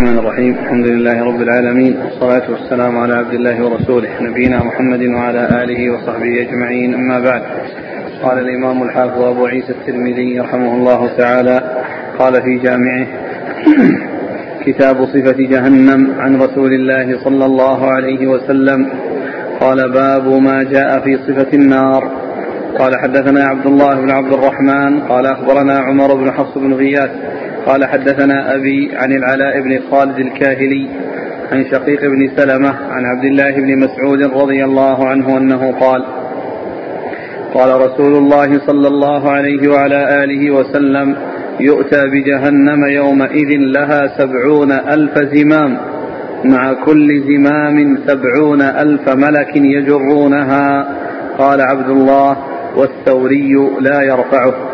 الرحمن الرحيم. الحمد لله رب العالمين. والصلاة والسلام على عبد الله ورسوله نبينا محمد وعلى آله وصحبه أجمعين. أما بعد قال الإمام الحافظ أبو عيسى الترمذي رحمه الله تعالى قال في جامعه كتاب صفة جهنم عن رسول الله صلى الله عليه وسلم. قال باب ما جاء في صفة النار. قال حدثنا عبد الله بن عبد الرحمن. قال أخبرنا عمر بن حفص بن غياث قال حدثنا أبي عن العلاء بن خالد الكاهلي عن شقيق بن سلمة عن عبد الله بن مسعود رضي الله عنه أنه قال قال رسول الله صلى الله عليه وعلى آله وسلم يؤتى بجهنم يومئذ لها سبعون ألف زمام مع كل زمام سبعون ألف ملك يجرونها. قال عبد الله والثوري لا يرفعه.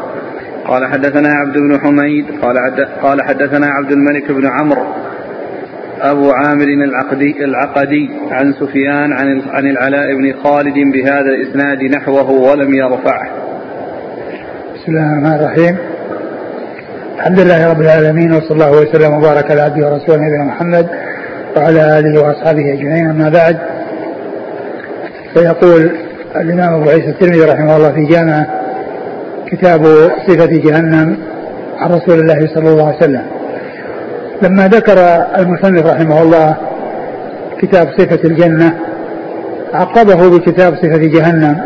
قال حدثنا عبد بن حميد قال قال حدثنا عبد الملك بن عمرو أبو عامر العقدي, العقدي عن سفيان عن عن العلاء بن خالد بهذا الإسناد نحوه ولم يرفعه. بسم الله الرحمن الرحيم. الحمد لله رب العالمين وصلى الله وسلم وبارك على عبده ورسوله نبينا محمد وعلى آله وأصحابه أجمعين أما بعد فيقول الإمام أبو عيسى الترمذي رحمه الله في جامعه كتاب صفة جهنم عن رسول الله صلى الله عليه وسلم. لما ذكر المصنف رحمه الله كتاب صفة الجنة عقبه بكتاب صفة جهنم.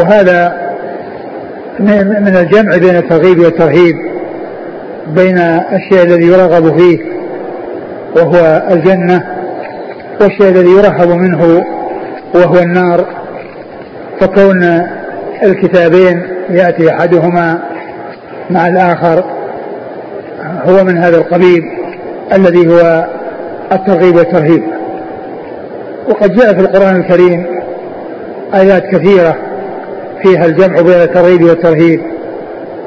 وهذا من الجمع بين الترغيب والترهيب بين الشيء الذي يرغب فيه وهو الجنة والشيء الذي يرهب منه وهو النار. فكون الكتابين يأتي أحدهما مع الآخر هو من هذا القبيل الذي هو الترغيب والترهيب. وقد جاء في القرآن الكريم آيات كثيرة فيها الجمع بين الترغيب والترهيب.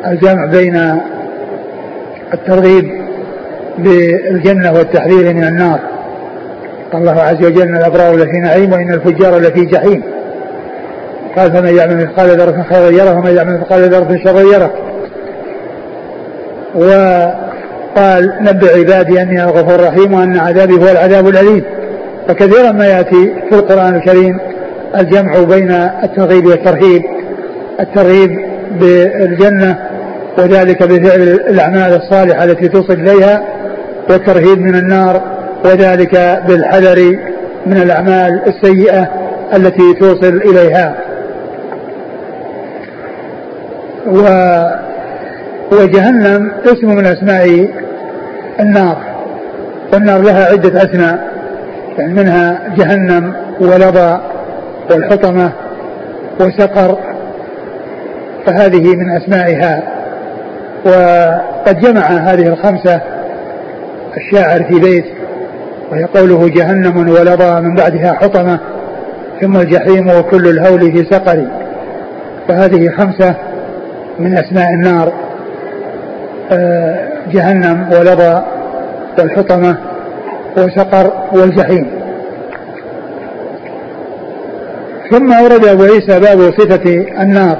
الجمع بين الترغيب بالجنة والتحذير من النار. قال الله عز وجل إن الأبرار لفي نعيم وإن الفجار لفي جحيم. قال فمن يعمل مثقال ذرة خيرا يره ومن يعمل مثقال ذرة شرا يره. وقال نبئ عبادي أني أنا الغفور الرحيم وأن عذابي هو العذاب الأليم. فكثيرا ما يأتي في القرآن الكريم الجمع بين الترغيب والترهيب الترغيب بالجنة وذلك بفعل الأعمال الصالحة التي توصل إليها والترهيب من النار وذلك بالحذر من الأعمال السيئة التي توصل إليها. و وجهنم اسم من أسماء النار. والنار لها عدة أسماء يعني منها جهنم ولظى والحطمة وسقر فهذه من أسمائها. وقد جمع هذه الخمسة الشاعر في بيت وهي قوله جهنم ولظى من بعدها حطمة ثم الجحيم وكل الهول في سقر. فهذه خمسة من أسماء النار آه، جهنم ولظى والحطمة وسقر والجحيم. ثم أورد أبو عيسى باب صفة النار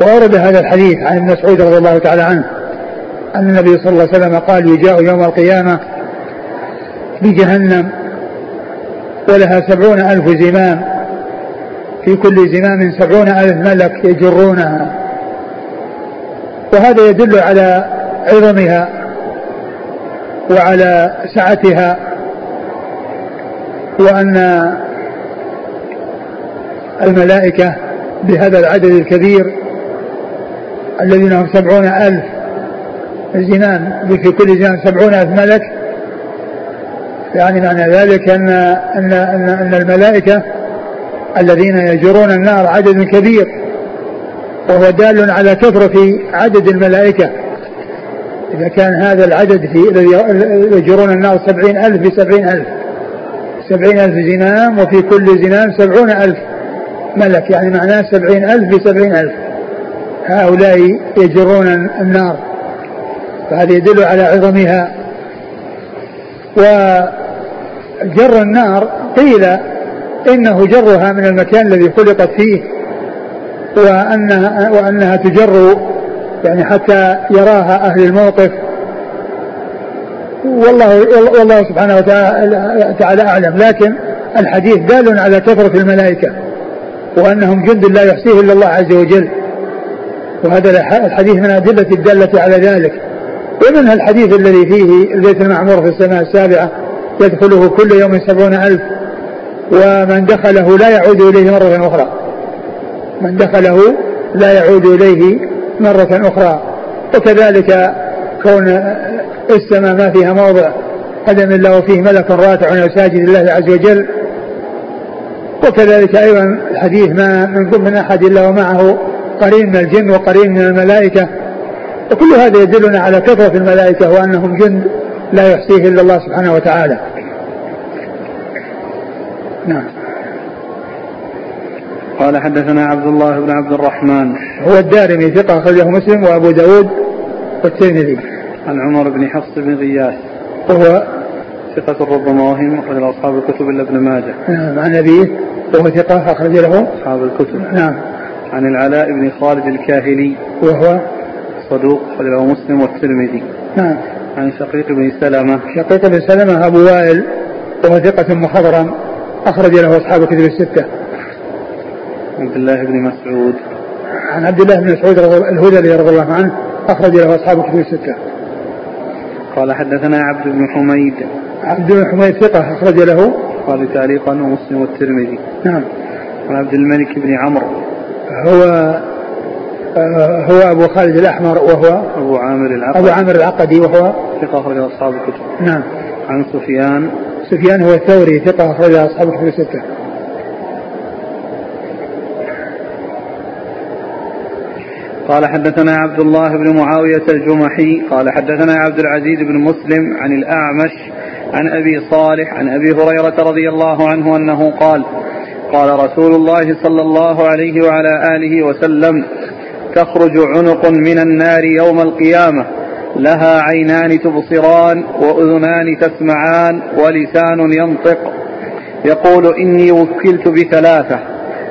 وأورد هذا الحديث عن ابن مسعود رضي الله تعالى عنه أن النبي صلى الله عليه وسلم قال يجاء يوم القيامة بجهنم ولها سبعون ألف زمام في كل زمام سبعون ألف ملك يجرونها. وهذا يدل على عظمها وعلى سعتها وأن الملائكة بهذا العدد الكبير الذين هم سبعون ألف زنان في كل زنان سبعون ألف ملك. يعني معنى ذلك أن أن أن, أن الملائكة الذين يجرون النار عدد كبير. وهو دال على كثرة عدد الملائكة. إذا كان هذا العدد في يجرون النار سبعين ألف بسبعين ألف. سبعين ألف زنام وفي كل زنام سبعون ألف ملك. يعني معناه سبعين ألف بسبعين ألف. هؤلاء يجرون النار. فهذا يدل على عظمها. وجر النار قيل إنه جرها من المكان الذي خلقت فيه. وأنها, وأنها تجر يعني حتى يراها أهل الموقف. والله والله سبحانه وتعالى أعلم. لكن الحديث دال على كثرة الملائكة وأنهم جند لا يحصيه إلا الله عز وجل. وهذا الحديث من الأدلة الدالة على ذلك. ومنها الحديث الذي فيه البيت المعمور في السماء السابعة يدخله كل يوم سبعون ألف ومن دخله لا يعود إليه مرة أخرى. من دخله لا يعود إليه مرة أخرى وكذلك كون السماء ما فيها موضع قدم الله وفيه ملك راتع أو ساجد الله عز وجل. وكذلك أيضا الحديث ما من من أحد إلا ومعه قرين من الجن وقرين من الملائكة. وكل هذا يدلنا على كثرة الملائكة وأنهم جند لا يحصيه إلا الله سبحانه وتعالى. نعم. قال حدثنا عبد الله بن عبد الرحمن. هو الدارمي ثقة أخرجه مسلم وأبو داود والترمذي. عن عمر بن حفص بن غياث. وهو ثقة ربما وهم أخرج أصحاب الكتب إلا ابن ماجه. نعم عن أبيه وهو ثقة أخرج له أصحاب الكتب. نعم. عن العلاء بن خالد الكاهلي. وهو صدوق أخرج له مسلم والترمذي. نعم. عن شقيق بن سلمة. شقيق بن سلمة أبو وائل وهو ثقة مخضرم أخرج له أصحاب الكتب الستة. عبد الله بن مسعود. عن عبد الله بن مسعود الهذلي رضي الله عنه أخرج له أصحاب الكتب الستة. قال حدثنا عبد بن حميد. عبد بن حميد ثقة أخرج له. قال تعليقا ومسلم والترمذي. نعم. عن عبد الملك بن عمرو. هو آه، هو أبو خالد الأحمر وهو أبو عامر العقدي. أبو عامر العقدي وهو ثقة أخرج أصحاب الكتب. نعم. عن سفيان. سفيان هو الثوري ثقة أخرج أصحاب الكتب الستة. قال حدثنا عبد الله بن معاوية الجمحي قال حدثنا عبد العزيز بن مسلم عن الأعمش عن أبي صالح عن أبي هريرة رضي الله عنه أنه قال قال رسول الله صلى الله عليه وعلى آله وسلم تخرج عنق من النار يوم القيامة لها عينان تبصران وأذنان تسمعان ولسان ينطق. يقول إني وكلت بثلاثة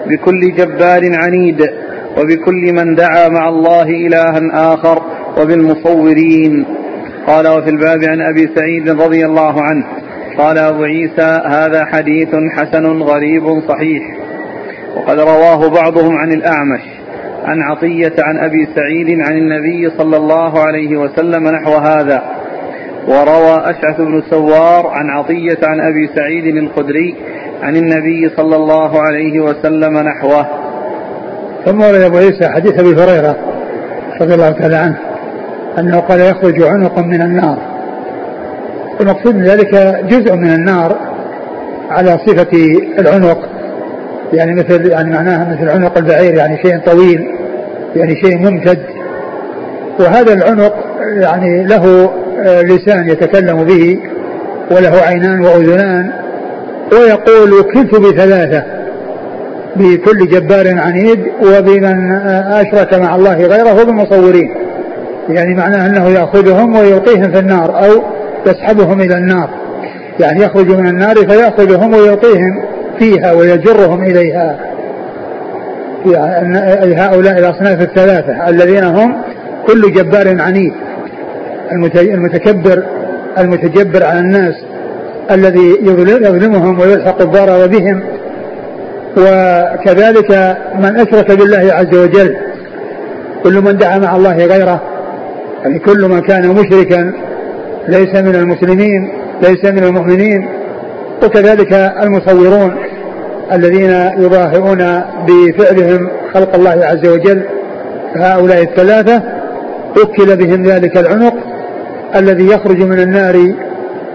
بكل جبار عنيد وبكل من دعا مع الله إلها آخر وبالمصورين. قال وفي الباب عن أبي سعيد رضي الله عنه قال أبو عيسى هذا حديث حسن غريب صحيح. وقد رواه بعضهم عن الأعمش عن عطية عن أبي سعيد عن النبي صلى الله عليه وسلم نحو هذا. وروى أشعث بن سوار عن عطية عن أبي سعيد الخدري عن النبي صلى الله عليه وسلم نحوه. ثم ورد أبو عيسى حديث أبي هريرة رضي الله تعالى عنه أنه قال يخرج عنق من النار. المقصود من ذلك جزء من النار على صفة العنق. يعني مثل يعني معناها مثل عنق البعير يعني شيء طويل يعني شيء ممتد. وهذا العنق يعني له لسان يتكلم به وله عينان وأذنان ويقول وكلت بثلاثة. بكل جبار عنيد وبمن أشرك مع الله غيره بالمصورين. يعني معناه أنه يأخذهم ويلقيهم في النار أو يسحبهم إلى النار. يعني يخرج من النار فيأخذهم ويلقيهم فيها ويجرهم إليها. يعني هؤلاء الأصناف الثلاثة الذين هم كل جبار عنيد. المتكبر المتجبر على الناس الذي يظلمهم ويلحق الضرر بهم وكذلك من أشرك بالله عز وجل كل من دعا مع الله غيره يعني كل من كان مشركا ليس من المسلمين ليس من المؤمنين وكذلك المصورون الذين يظاهرون بفعلهم خلق الله عز وجل. هؤلاء الثلاثة وكل بهم ذلك العنق الذي يخرج من النار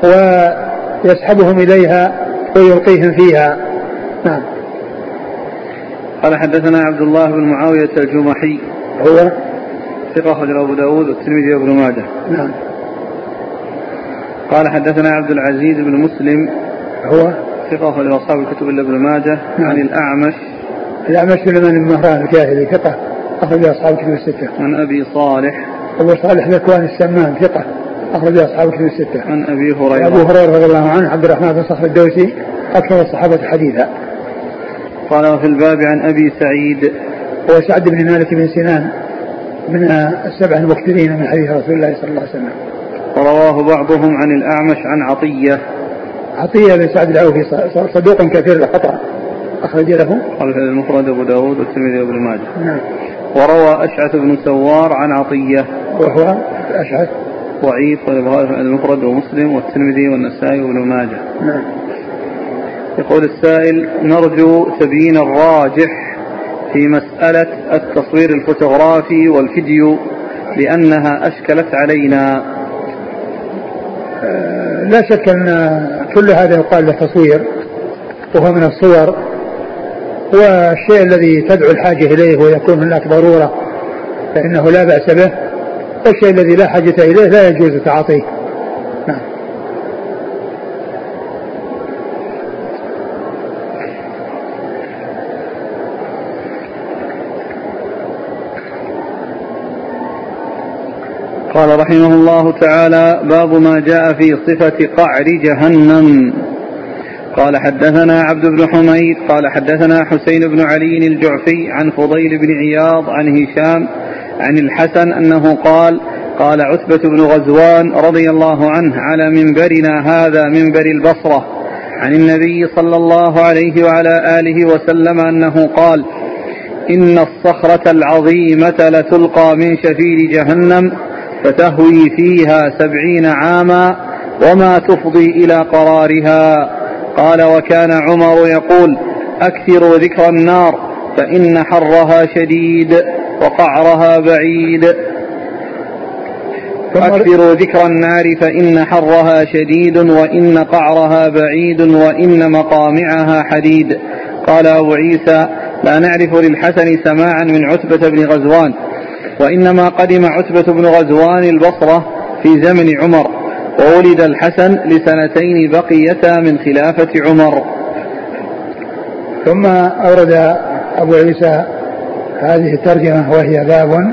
ويسحبهم إليها ويلقيهم فيها. نعم. قال حدثنا عبد الله بن معاوية الجمحي. هو؟ ثقة أخرج أبو داود والترمذي وابن ماجه. نعم. قال حدثنا عبد العزيز بن مسلم. هو؟ ثقة أخرج أصحاب الكتب إلا ابن ماجه. نعم. عن الأعمش. الأعمش سليمان بن مهران الجاهلي ثقة أخرج أصحاب الكتب الستة. عن أبي صالح. أبو صالح ذكوان السمان ثقة أخرج أصحاب الكتب الستة. عن أبي هريرة. أبو هريرة رضي الله عنه عبد الرحمن بن صخر الدوسي أكثر الصحابة حديثا. قال وفي الباب عن أبي سعيد. هو سعد بن مالك بن سنان من السبع المكثرين من حديث رسول الله صلى الله عليه وسلم. ورواه بعضهم عن الأعمش عن عطية. عطية بن سعد العوفي صدوق كثير الخطأ أخرج له. المفرد أبو داود والترمذي وابن ماجه. نعم. وروى أشعث بن سوار عن عطية. وهو أشعث. ضعيف المفرد ومسلم والترمذي والنسائي وابن ماجه. نعم. يقول السائل نرجو تبيين الراجح في مسألة التصوير الفوتوغرافي والفيديو لأنها أشكلت علينا. لا شك أن كل هذا يقال له تصوير وهو من الصور والشيء الذي تدعو الحاجة إليه ويكون هناك ضرورة فإنه لا بأس به والشيء الذي لا حاجة إليه لا يجوز تعاطيه نعم قال رحمه الله تعالى باب ما جاء في صفة قعر جهنم. قال حدثنا عبد بن حميد قال حدثنا حسين بن علي الجعفي عن فضيل بن عياض عن هشام عن الحسن أنه قال قال عتبة بن غزوان رضي الله عنه على منبرنا هذا منبر البصرة عن النبي صلى الله عليه وعلى آله وسلم أنه قال إن الصخرة العظيمة لتلقى من شفير جهنم فتهوي فيها سبعين عاما وما تفضي إلى قرارها. قال وكان عمر يقول أكثروا ذكر النار فإن حرها شديد وقعرها بعيد. أكثروا ذكر النار فإن حرها شديد وإن قعرها بعيد وإن مقامعها حديد. قال أبو عيسى لا نعرف للحسن سماعا من عتبة بن غزوان. وإنما قدم عتبة بن غزوان البصرة في زمن عمر وولد الحسن لسنتين بقيتا من خلافة عمر. ثم أورد أبو عيسى هذه الترجمة وهي باب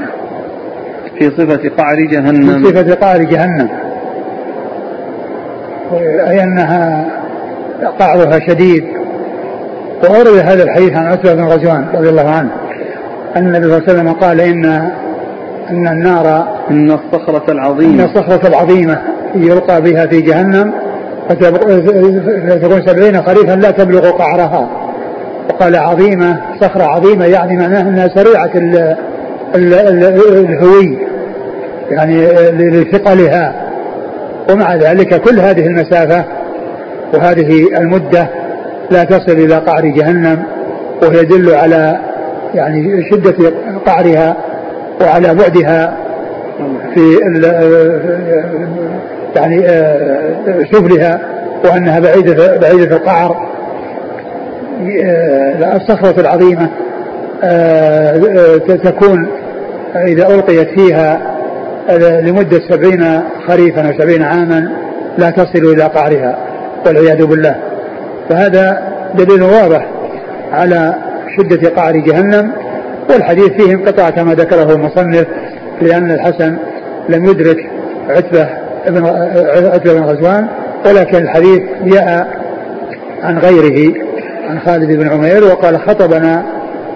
في صفة قعر جهنم. في صفة قعر جهنم. أي أنها قعرها شديد. وأورد هذا الحديث عن عتبة بن غزوان رضي الله عنه أن النبي صلى الله عليه وسلم قال إن أن النار إن الصخرة العظيمة. إن الصخرة العظيمة يلقى بها في جهنم فتكون سبعين خريفا لا تبلغ قعرها. وقال عظيمة صخرة عظيمة يعني معناها أنها سريعة الهوي يعني لثقلها. ومع ذلك كل هذه المسافة وهذه المدة لا تصل إلى قعر جهنم وهي يدل على يعني شدة قعرها. وعلى بعدها في يعني سفلها وأنها بعيدة بعيدة القعر. الصخرة العظيمة تكون إذا ألقيت فيها لمدة سبعين خريفا أو سبعين عاما لا تصل إلى قعرها والعياذ بالله. فهذا دليل واضح على شدة قعر جهنم. والحديث فيه انقطاع كما ذكره المصنف لأن الحسن لم يدرك عتبة بن عتبة بن غزوان ولكن الحديث جاء عن غيره عن خالد بن عمير وقال خطبنا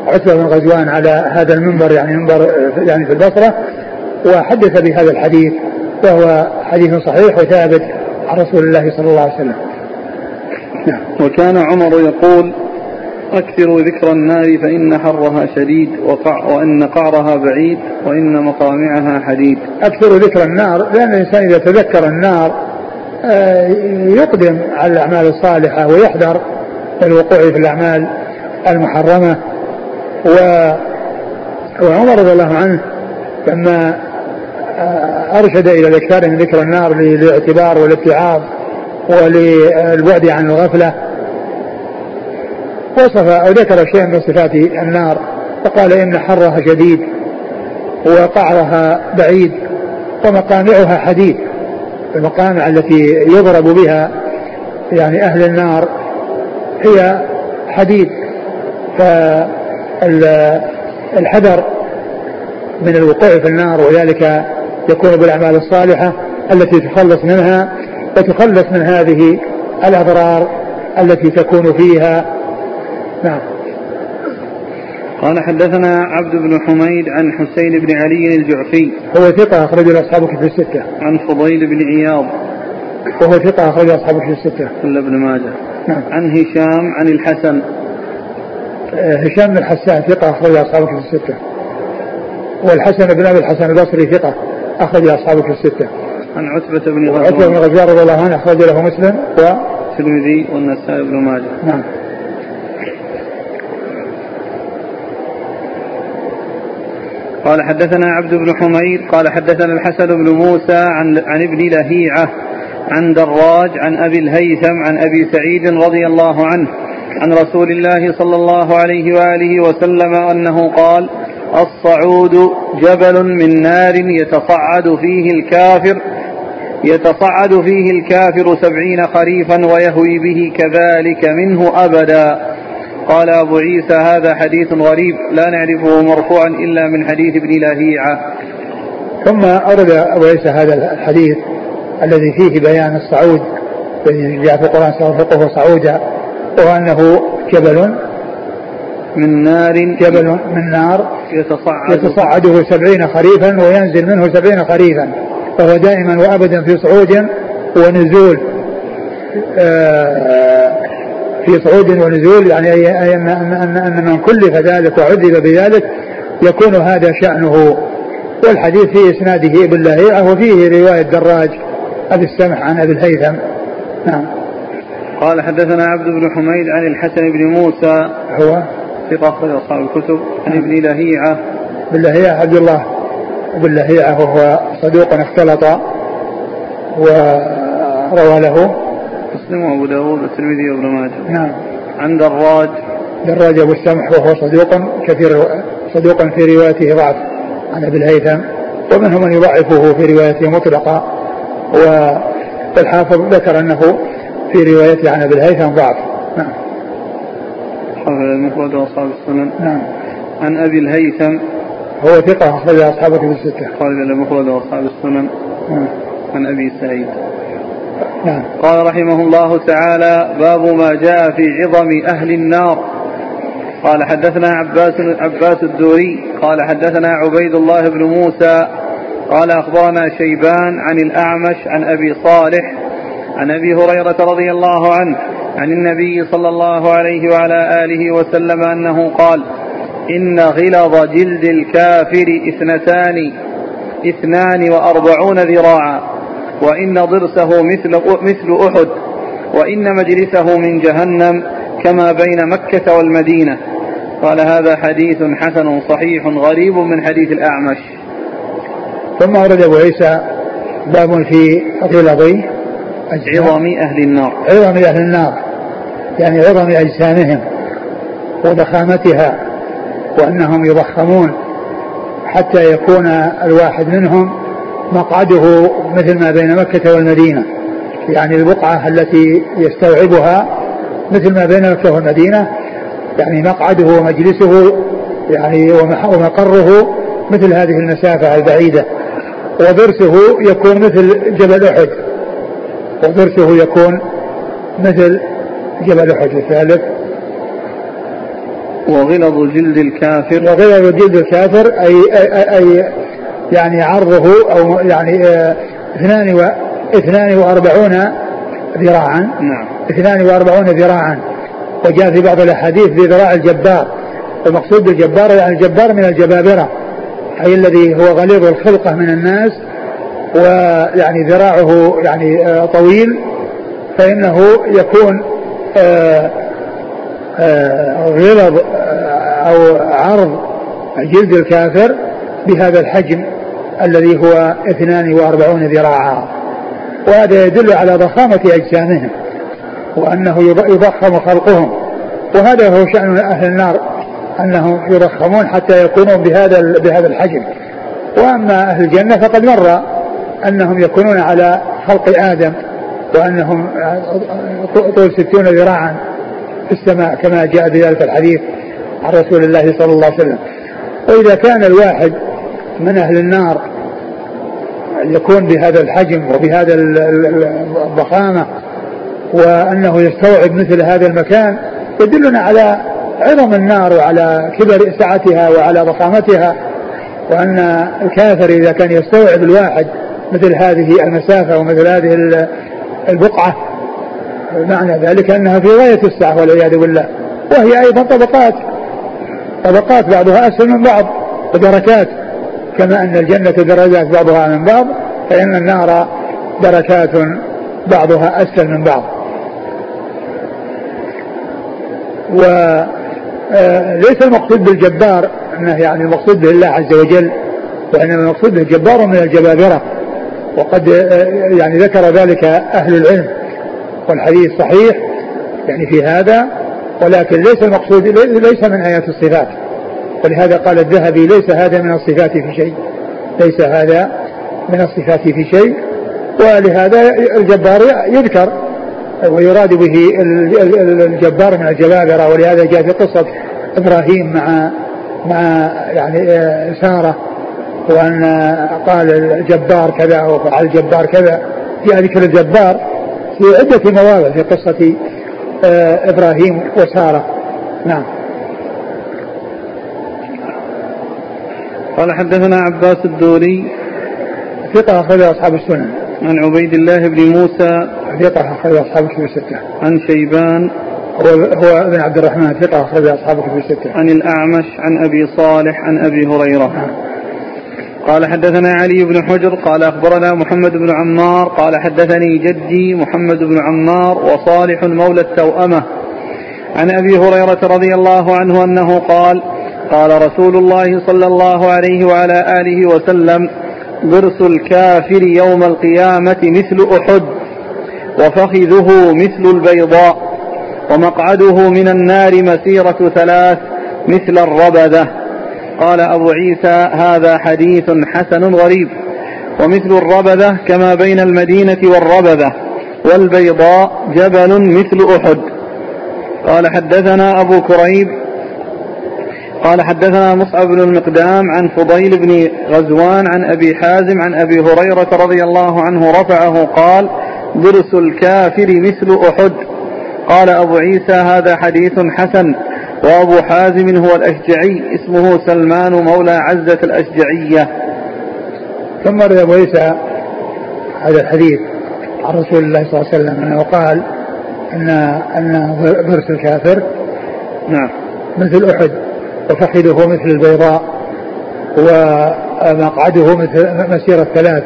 عتبة بن غزوان على هذا المنبر يعني منبر يعني في البصرة وحدث بهذا الحديث وهو حديث صحيح وثابت عن رسول الله صلى الله عليه وسلم نعم. وكان عمر يقول أكثروا ذكر النار فإن حرها شديد وقع وأن قعرها بعيد وإن مقامعها حديد. أكثروا ذكر النار لأن الإنسان إذا تذكر النار آه، يقدم على الأعمال الصالحة ويحذر الوقوع في الأعمال المحرمة. و وعمر رضي الله عنه لما آه، أرشد إلى الإكثار من ذكر النار للاعتبار والاتعاظ وللبعد عن الغفلة وصف أو ذكر شيئا من صفات النار فقال إن حرها شديد وقعرها بعيد ومقامعها حديد المقامع التي يضرب بها يعني أهل النار هي حديد فالحذر من الوقوع في النار وذلك يكون بالأعمال الصالحة التي تخلص منها وتخلص من هذه الأضرار التي تكون فيها نعم. قال حدثنا عبد بن حميد عن حسين بن علي الجعفي. هو ثقة أخرج له أصحاب في الستة. عن فضيل بن عياض وهو ثقة أخرج أصحاب في الستة. إلا ابن ماجه. نعم. عن هشام عن الحسن. آه، هشام بن الحسان ثقة أخرج أصحاب في الستة. والحسن بن أبي الحسن البصري ثقة أخرج أصحاب في الستة. عن عتبة بن عتبة بن غزوان غزوان رضي الله عنه أخرج له مسلم و الترمذي والنسائي بن ماجه. نعم. قال حدثنا عبد بن حميد قال حدثنا الحسن بن موسى عن عن ابن لهيعة عن دراج عن أبي الهيثم عن أبي سعيد رضي الله عنه عن رسول الله صلى الله عليه وآله وسلم أنه قال الصعود جبل من نار يتصعد فيه الكافر يتصعد فيه الكافر سبعين خريفا ويهوي به كذلك منه أبدا. قال أبو عيسى هذا حديث غريب لا نعرفه مرفوعا إلا من حديث ابن لهيعة. ثم أورد أبو عيسى هذا الحديث الذي فيه بيان الصعود الذي جاء في القرآن سأرهقه صعودا وأنه جبل من نار جبل من نار يتصعد. يتصعده سبعين خريفا وينزل منه سبعين خريفا فهو دائما وأبدا في صعود ونزول. آه، في صعود ونزول يعني أي أن أن أن من كلف ذلك وعذب بذلك يكون هذا شأنه. والحديث في إسناده ابن لهيعة وفيه رواية دراج أبي السمح عن أبي الهيثم. نعم. قال حدثنا عبد بن حميد عن الحسن بن موسى. هو؟ ثقة أخرج أصحاب الكتب. عن ابن لهيعة. بن لهيعة عبد الله. بن لهيعة وهو صدوق اختلط وروى له. مسلم وأبو داود والترمذي وابن ماجه. نعم. عن دراج. دراج أبو السمح وهو صدوق كثير صدوق في روايته ضعف. عن أبي الهيثم. ومنهم من يضعفه في روايته مطلقا. والحافظ ذكر أنه في روايته عن أبي الهيثم ضعف. نعم. المفرد وأصحاب السنن. نعم. عن أبي الهيثم. هو ثقة أخرج أصحابه في الستة. قال المفرد وأصحاب السنن. نعم. عن أبي سعيد. نعم. قال رحمه الله تعالى باب ما جاء في عظم أهل النار. قال حدثنا عباس عباس الدوري. قال حدثنا عبيد الله بن موسى. قال أخبرنا شيبان عن الأعمش عن أبي صالح عن أبي هريرة رضي الله عنه عن النبي صلى الله عليه وعلى آله وسلم أنه قال إن غلظ جلد الكافر اثنتان اثنان وأربعون ذراعا. وإن ضرسه مثل مثل أحد وإن مجلسه من جهنم كما بين مكة والمدينة. قال هذا حديث حسن صحيح غريب من حديث الأعمش. ثم ورد أبو عيسى باب في غلظ عظم أهل النار. عظم أهل النار يعني عظم أجسامهم وضخامتها وأنهم يضخمون حتى يكون الواحد منهم مقعده مثل ما بين مكة والمدينة. يعني البقعة التي يستوعبها مثل ما بين مكة والمدينة. يعني مقعده ومجلسه يعني ومقره مثل هذه المسافة البعيدة. وضرسه يكون مثل جبل أحد. وضرسه يكون مثل جبل أحد الثالث. وغلظ جلد الكافر. وغير جلد الكافر أي, أي, أي يعني عرضه أو يعني آه، اثنان و اثنان وأربعون ذراعا. نعم. اثنان وأربعون ذراعا. وجاء في بعض الأحاديث بذراع الجبار. المقصود بالجبار يعني الجبار من الجبابرة أي الذي هو غليظ الخلقة من الناس ويعني ذراعه يعني آه، طويل فإنه يكون آه، غلظ أو عرض جلد الكافر بهذا الحجم. الذي هو 42 ذراعا وهذا يدل على ضخامة أجسامهم وأنه يض- يضخم خلقهم وهذا هو شأن أهل النار أنهم يضخمون حتى يكونون بهذا بهذا الحجم. وأما أهل الجنة فقد مر أنهم يكونون على خلق آدم وأنهم طول ستون ذراعا في السماء كما جاء بذلك الحديث عن رسول الله صلى الله عليه وسلم. وإذا كان الواحد من أهل النار يكون بهذا الحجم وبهذا ال- ال- الضخامة وأنه يستوعب مثل هذا المكان يدلنا على عظم النار وعلى كبر سعتها وعلى ضخامتها وأن الكافر إذا كان يستوعب الواحد مثل هذه المسافة ومثل هذه البقعة معنى ذلك أنها في غاية السعة والعياذ بالله. وهي أيضا طبقات طبقات بعضها أسفل من بعض ودركات كما أن الجنة درجات بعضها من بعض فإن النار دركات بعضها أسفل من بعض. وليس المقصود بالجبار أنه يعني المقصود به الله عز وجل وإنما المقصود به جبار من الجبابرة. وقد يعني ذكر ذلك أهل العلم والحديث صحيح يعني في هذا ولكن ليس المقصود ليس من آيات الصفات. ولهذا قال الذهبي ليس هذا من الصفات في شيء. ليس هذا من الصفات في شيء. ولهذا الجبار يذكر ويراد به الجبار من الجبابرة. ولهذا جاء في قصة إبراهيم مع مع يعني سارة. وأن قال الجبار كذا وفعل الجبار كذا. جاء ذكر الجبار في عدة مواضع في قصة آه، إبراهيم وسارة. نعم. قال حدثنا عباس الدوري. ثقة أخرج أصحاب السنن عن عبيد الله بن موسى. ثقة أخرج أصحاب الكتب الستة. عن شيبان. هو هو ابن عبد الرحمن. ثقة أخرج أصحاب الكتب الستة. عن الأعمش. عن أبي صالح. عن أبي هريرة. نعم. قال حدثنا علي بن حجر. قال أخبرنا محمد بن عمار. قال حدثني جدي محمد بن عمار وصالح مولى التوأمة. عن أبي هريرة رضي الله عنه أنه قال قال رسول الله صلى الله عليه وعلى آله وسلم ضرس الكافر يوم القيامة مثل أحد وفخذه مثل البيضاء ومقعده من النار مسيرة ثلاث مثل الربذة. قال أبو عيسى هذا حديث حسن غريب ومثل الربذة كما بين المدينة والربذة والبيضاء جبل مثل أحد. قال حدثنا أبو كريب قال حدثنا مصعب بن المقدام عن فضيل بن غزوان عن أبي حازم عن أبي هريرة رضي الله عنه رفعه قال ضرس الكافر مثل أحد. قال أبو عيسى هذا حديث حسن. وأبو حازم هو الأشجعي اسمه سلمان مولى عزة الأشجعية. ثم رد أبو عيسى هذا الحديث عن رسول الله صلى الله عليه وسلم أنه قال أن أن ضرس الكافر نعم. مثل أحد. وفخذه مثل البيضاء ومقعده مثل مسيرة ثلاث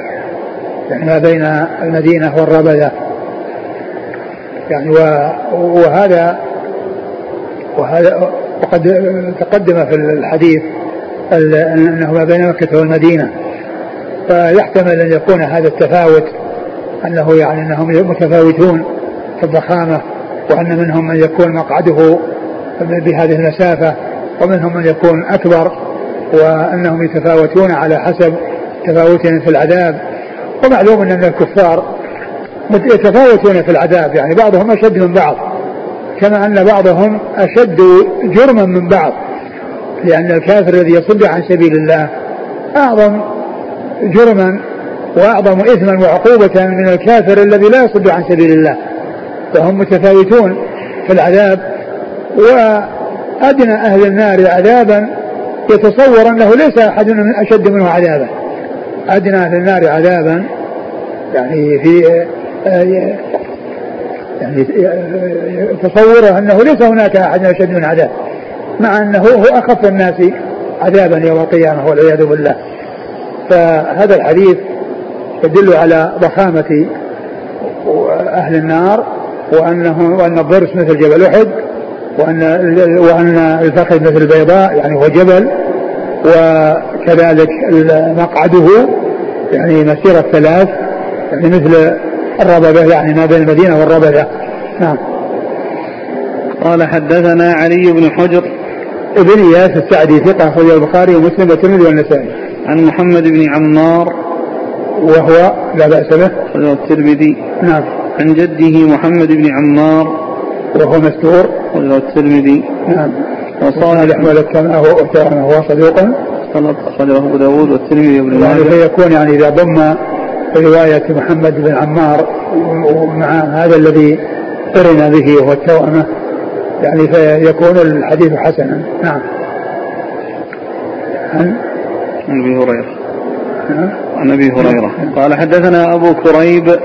يعني ما بين المدينة والربذة يعني وهذا وهذا وقد تقدم في الحديث أنه ما بين مكة والمدينة. فيحتمل أن يكون هذا التفاوت أنه يعني أنهم متفاوتون في الضخامة وأن منهم من يكون مقعده بهذه المسافة. ومنهم من يكون أكبر وأنهم يتفاوتون على حسب تفاوتهم في العذاب ومعلوم ان الكفار يتفاوتون في العذاب يعني بعضهم أشد من بعض كما أن بعضهم أشد جرما من بعض لأن الكافر الذي يصد عن سبيل الله أعظم جرما وأعظم إثما وعقوبة من الكافر الذي لا يصد عن سبيل الله فهم متفاوتون في العذاب وادنى أهل النار عذابا يتصور أنه ليس أحد أشد منه عذابا. أدنى أهل النار عذابا يعني في يعني تصوره أنه ليس هناك أحد أشد من عذاب مع أنه هو أخف الناس عذابا يوم القيامة والعياذ بالله. فهذا الحديث يدل على ضخامة أهل النار وأنه وأن الضرس مثل جبل أحد. وأن وأن الفخذ مثل البيضاء يعني هو جبل وكذلك مقعده يعني مسيرة ثلاث يعني مثل الربذة يعني ما بين المدينة والربذة. نعم. قال حدثنا علي بن حجر. ابن إياس السعدي ثقة أخرج البخاري ومسلم والترمذي والنسائي. عن محمد بن عمار. وهو لا بأس به. الترمذي. نعم. عن جده محمد بن عمار. وهو مستور أخرجه الترمذي. نعم. وصالح ولك هو صدوق أخرجه أبو داود والترمذي وابن يعني ماجه. يعني فيكون يعني إذا ضم رواية محمد بن عمار مع هذا الذي قرن به وهو التوأمة يعني فيكون الحديث حسنا. نعم. عن؟ أبي هريرة. نعم. عن أبي هريرة. قال حدثنا أبو كريب.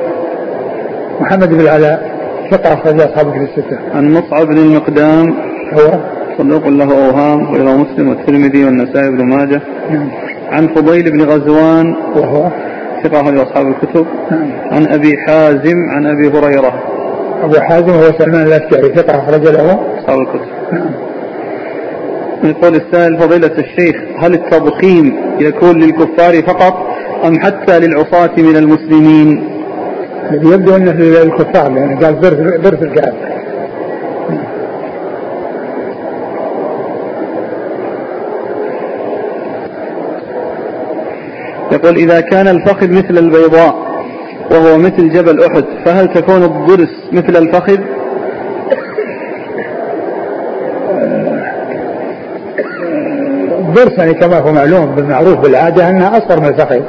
محمد بن العلاء. ثقة أخرج أصحابه في الستة. عن مصعب بن المقدام هو صدوق له أوهام وإلى مسلم والترمذي والنسائي بن ماجه. نعم. عن فضيل بن غزوان وهو ثقة أخرج أصحاب الكتب. نعم. عن أبي حازم عن أبي هريرة. أبو حازم هو سلمان الأشجعي ثقة أخرج له أصحاب الكتب. نعم. يقول السائل فضيلة الشيخ هل التضخيم يكون للكفار فقط أم حتى للعصاة من المسلمين؟ يبدو أنه للكفار لأنه قال برث برث الكعب يقول إذا كان الفخذ مثل البيضاء وهو مثل جبل أحد فهل تكون الضرس مثل الفخذ؟ الضرس يعني كما هو معلوم بالمعروف بالعادة أنها أصغر من الفخذ.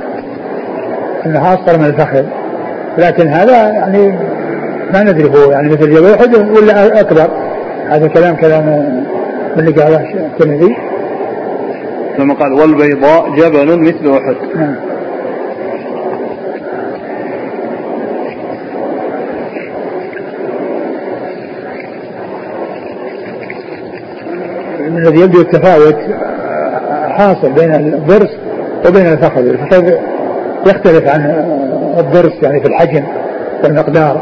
أنها أصغر من الفخذ. لكن هذا يعني ما ندري هو يعني مثل جبل أحد ولا أكبر. هذا كلام كلام من اللي قاله الترمذي. لما قال والبيضاء جبل مثل أحد. نعم. الذي يبدو التفاوت حاصل بين الضرس وبين الفخذ. الفخذ يختلف عن الضرس يعني في الحجم والمقدار.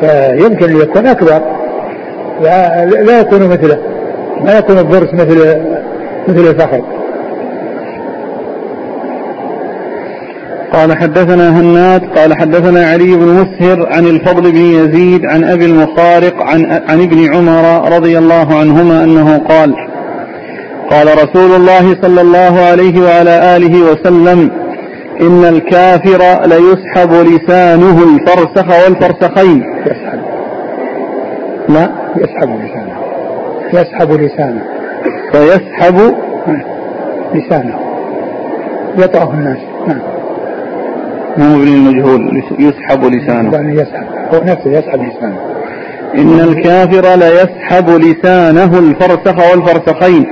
فيمكن أن يكون أكبر. لا, لا يكون مثله. ما يكون الضرس مثل مثل الفخذ قال حدثنا هناد قال حدثنا علي بن مسهر عن الفضل بن يزيد عن أبي المخارق عن عن ابن عمر رضي الله عنهما أنه قال قال رسول الله صلى الله عليه وعلى آله وسلم إن الكافر ليسحب لسانه الفرسخ والفرسخين. يسحب. لا. يسحب لسانه. يسحب لسانه. فيسحب لسانه. يطعه الناس. نعم. مو ابن المجهول يسحب لسانه. يعني يسحب. هو نفسه يسحب لسانه. إن الكافر ليسحب لسانه الفرسخ والفرسخين.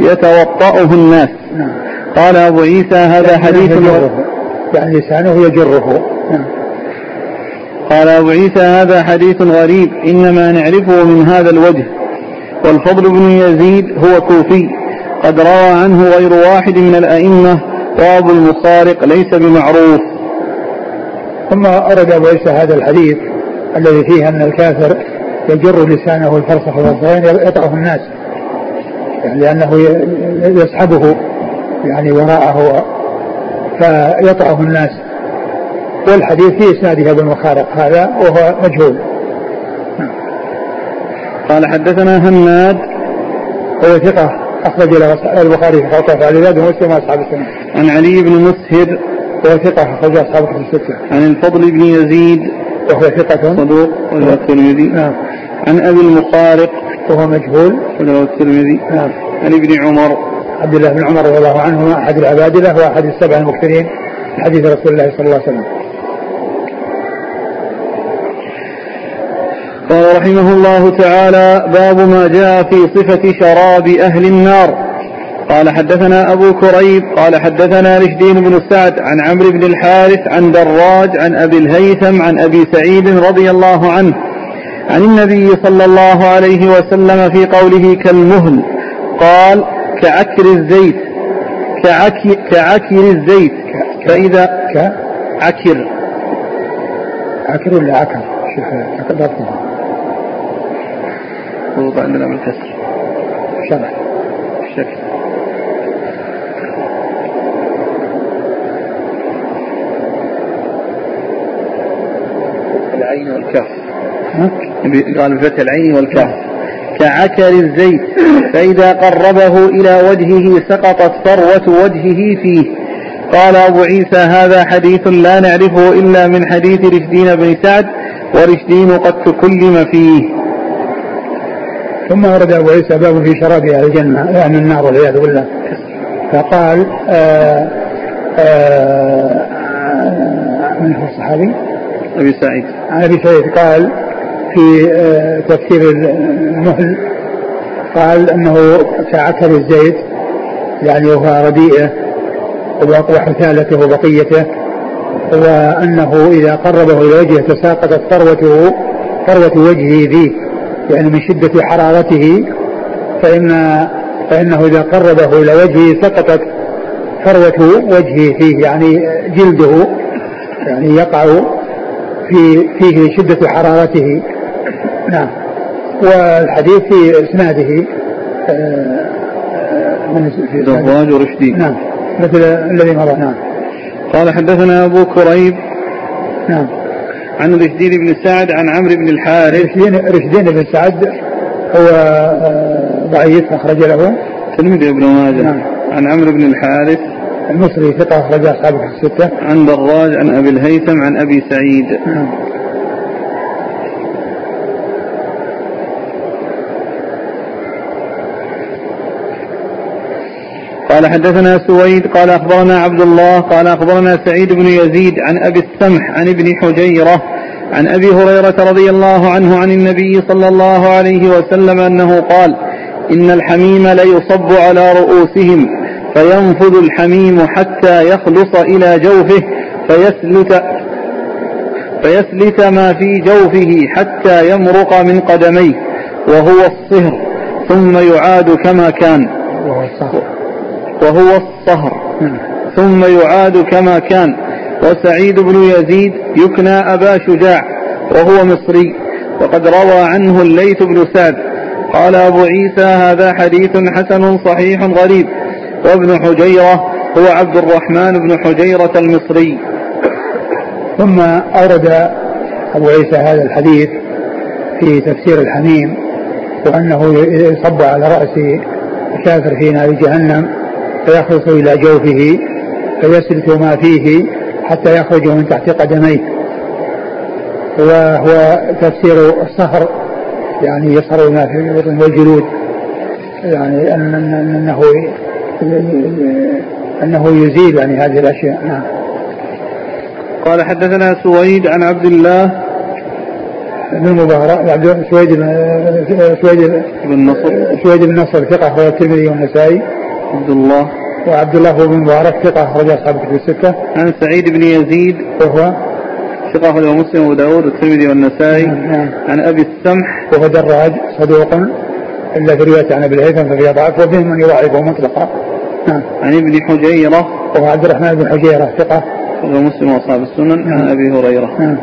يتوطأه الناس. نعم. قال أبو عيسى هذا حديث يعني لسانه يجره. نعم. قال أبو عيسى هذا حديث غريب إنما نعرفه من هذا الوجه. والفضل بن يزيد هو كوفي قد روى عنه غير واحد من الأئمة وأبو المخارق ليس بمعروف. ثم أرد أبو عيسى هذا الحديث الذي فيه أن الكافر يجر لسانه الفرسخ والصغير يطعه الناس يعني لأنه يسحبه يعني وراءه فيطعه الناس والحديث في اسناده ابو المخارق هذا وهو مجهول قال حدثنا هناد هو ثقة أخرج له البخاري في خلق أفعال العباد ومسلم وأصحاب السنة. عن علي بن مسهر وهو ثقة أخرج أصحاب الكتب الستة. عن الفضل بن يزيد وهو ثقة صدوق وله الترمذي. نعم. عن أبي المخارق وهو مجهول وله الترمذي. نعم. عن ابن عمر عبد الله بن عمر رضي الله عنهما أحد العبادلة وأحد السبع المكثرين حديث رسول الله صلى الله عليه وسلم. قال رحمه الله تعالى باب ما جاء في صفة شراب أهل النار قال حدثنا أبو كريب قال حدثنا رشدين بن سعد عن عمرو بن الحارث عن دراج عن أبي الهيثم عن أبي سعيد رضي الله عنه عن النبي صلى الله عليه وسلم في قوله كالمهل قال كعكر الزيت. كعكر, كعكر الزيت. فإذا كعكر عكر. ولا عكر؟ شوف ضبطها وضع عندنا بالكسر شرح. الشكل العين والكف. قال بفتح العين والكف. كعكر الزيت فإذا قربه إلى وجهه سقطت ثروة وجهه فيه. قال أبو عيسى هذا حديث لا نعرفه إلا من حديث رشدين بن سعد ورشدين قد تكلم فيه. ثم ورد أبو عيسى باب في شراب أهل الجنة يعني النار والعياذ بالله. فقال آآ آآ من هو الصحابي؟ أبي سعيد. عن أبي سعيد. قال في آه، تفسير المهل قال أنه كعكر الزيت يعني وهو رديئة وحثالته وبقيته وأنه إذا قربه إلى وجهه تساقطت ثروته ثروة وجهه فيه يعني من شدة حرارته فان فإنه إذا قربه إلى وجهه سقطت ثروة وجهه فيه يعني جلده يعني يقع في فيه شدة حرارته. نعم. والحديث في إسناده آه، من دراج ورشدي نعم. مثل الذي مضى. نعم. قال حدثنا أبو كريب نعم. عن رشدين بن سعد عن عمرو بن الحارث. رشدين رشدين بن سعد هو آه، ضعيف أخرج له. تلميذ ابن ماجه. نعم. عن عمرو بن الحارث. المصري ثقة أخرج أصحابه في الستة. عن دراج عن أبي الهيثم عن أبي سعيد. نعم. قال حدثنا سويد قال أخبرنا عبد الله قال أخبرنا سعيد بن يزيد عن أبي السمح عن ابن حجيرة عن أبي هريرة رضي الله عنه عن النبي صلى الله عليه وسلم أنه قال إن الحميم ليصب على رؤوسهم فينفذ الحميم حتى يخلص إلى جوفه فيسلت فيسلت ما في جوفه حتى يمرق من قدميه وهو الصهر ثم يعاد كما كان. وهو الصهر ثم يعاد كما كان. وسعيد بن يزيد يكنى أبا شجاع وهو مصري. وقد روى عنه الليث بن سعد. قال أبو عيسى هذا حديث حسن صحيح غريب. وابن حجيرة هو عبد الرحمن بن حجيرة المصري. ثم أورد أبو عيسى هذا الحديث في تفسير الحميم وأنه يصب على رأس الكافر في نار جهنم. فيخلص إلى جوفه فيسلك ما فيه حتى يخرج من تحت قدميه. وهو تفسير الصهر يعني يصهر ما في البطن والجلود. يعني أنه أنه يزيل يعني هذه الأشياء. نعم. قال حدثنا سويد عن عبد الله بن مبارك عبد سويد سويد بن نصر. سويد بن نصر ثقة أخرج الترمذي والنسائي. عبد الله وعبد الله بن مبارك ثقة أخرج أصحاب الكتب الستة. عن سعيد بن يزيد وهو؟ ثقة أخرجه مسلم وأبو داود والترمذي والنسائي. نعم،, نعم. عن أبي السمح. وهو دراج صدوق إلا في رواية عن أبي الهيثم ففيه ضعف وفيهم من يضعفه مطلقا نعم. عن ابن حجيرة. وهو عبد الرحمن بن حجيرة ثقة. مسلم وأصحاب السنن. نعم. عن أبي هريرة. نعم.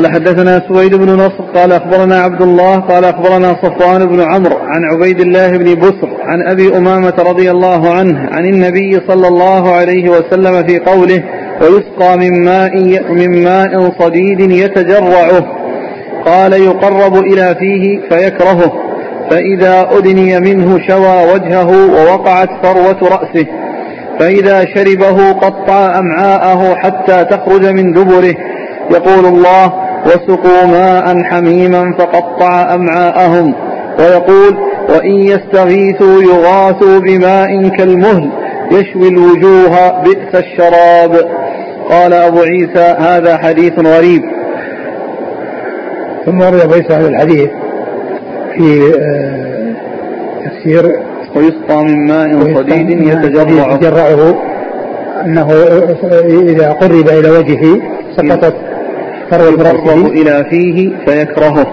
قال حدثنا سويد بن نصر قال أخبرنا عبد الله قال أخبرنا صفوان بن عمرو عن عبيد الله بن بسر عن أبي أمامة رضي الله عنه عن النبي صلى الله عليه وسلم في قوله ويسقى من ماء من ماء صديد يتجرعه. قال يقرب إلى فيه فيكرهه فإذا أدني منه شوى وجهه ووقعت ثروة رأسه فإذا شربه قطع أمعاءه حتى تخرج من دبره. يقول الله وسقوا ماء حميما فقطع أمعاءهم ويقول وإن يستغيثوا يغاثوا بماء كالمهل يشوي الوجوه بئس الشراب. قال أبو عيسى هذا حديث غريب. ثم ورد أبو عيسى هذا الحديث في آه، تفسير ويسقى من ماء صديد يتجرعه. يتجرعه. أنه إذا قرب إلى وجهه سقطت يقرب إلى فيه فيكرهه.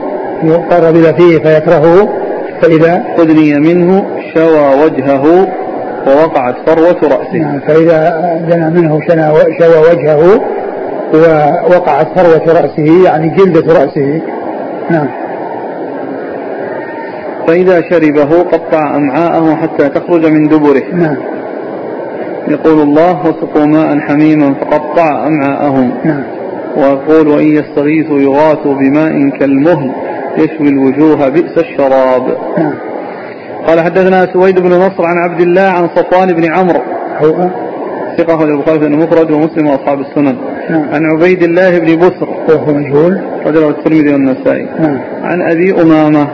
يقرب إلى فيه فيكرهه. فإذا أدني منه شوى وجهه ووقعت فروة رأسه. نعم فإذا دنا منه شوى وجهه ووقعت فروة رأسه يعني جلدة رأسه. نعم. فإذا شربه قطع أمعاءه حتى تخرج من دبره. نعم. يقول الله وسقوا ماء حميما فقطع أمعاءهم. نعم. ويقول وإن يستغيثوا يغاثوا بماء كالمهل يشوي الوجوه بئس الشراب. نعم. قال حدثنا سويد بن نصر عن عبد الله عن صفوان بن عمرو. هو ثقة البخاري بن مفرد ومسلم وأصحاب السنن. نعم. عن عبيد الله بن بسر وهو مجهول. رجل الترمذي والنسائي. نعم. عن أبي أمامة.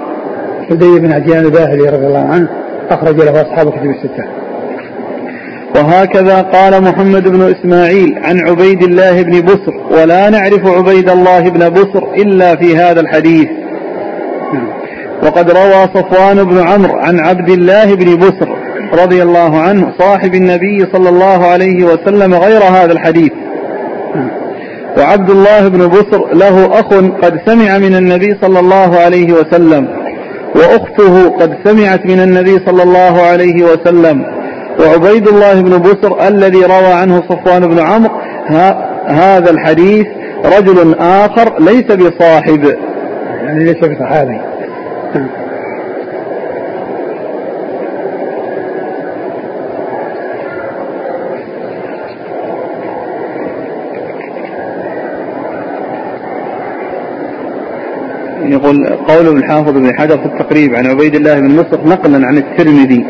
سدي بن عجلان الباهلي رضي الله عنه أخرج له أصحاب كتب الستة. وهكذا قال محمد بن إسماعيل عن عبيد الله بن بسر ولا نعرف عبيد الله بن بسر إلا في هذا الحديث. وقد روى صفوان بن عمرو عن عبد الله بن بسر رضي الله عنه صاحب النبي صلى الله عليه وسلم غير هذا الحديث. وعبد الله بن بسر له أخ قد سمع من النبي صلى الله عليه وسلم وأخته قد سمعت من النبي صلى الله عليه وسلم. وعبيد الله بن بسر الذي روى عنه صفوان بن عمرو هذا الحديث رجل آخر ليس بصاحب. يعني ليس بصحابي. يقول قول الحافظ بن حجر في التقريب عن عبيد الله بن مصر نقلا عن الترمذي.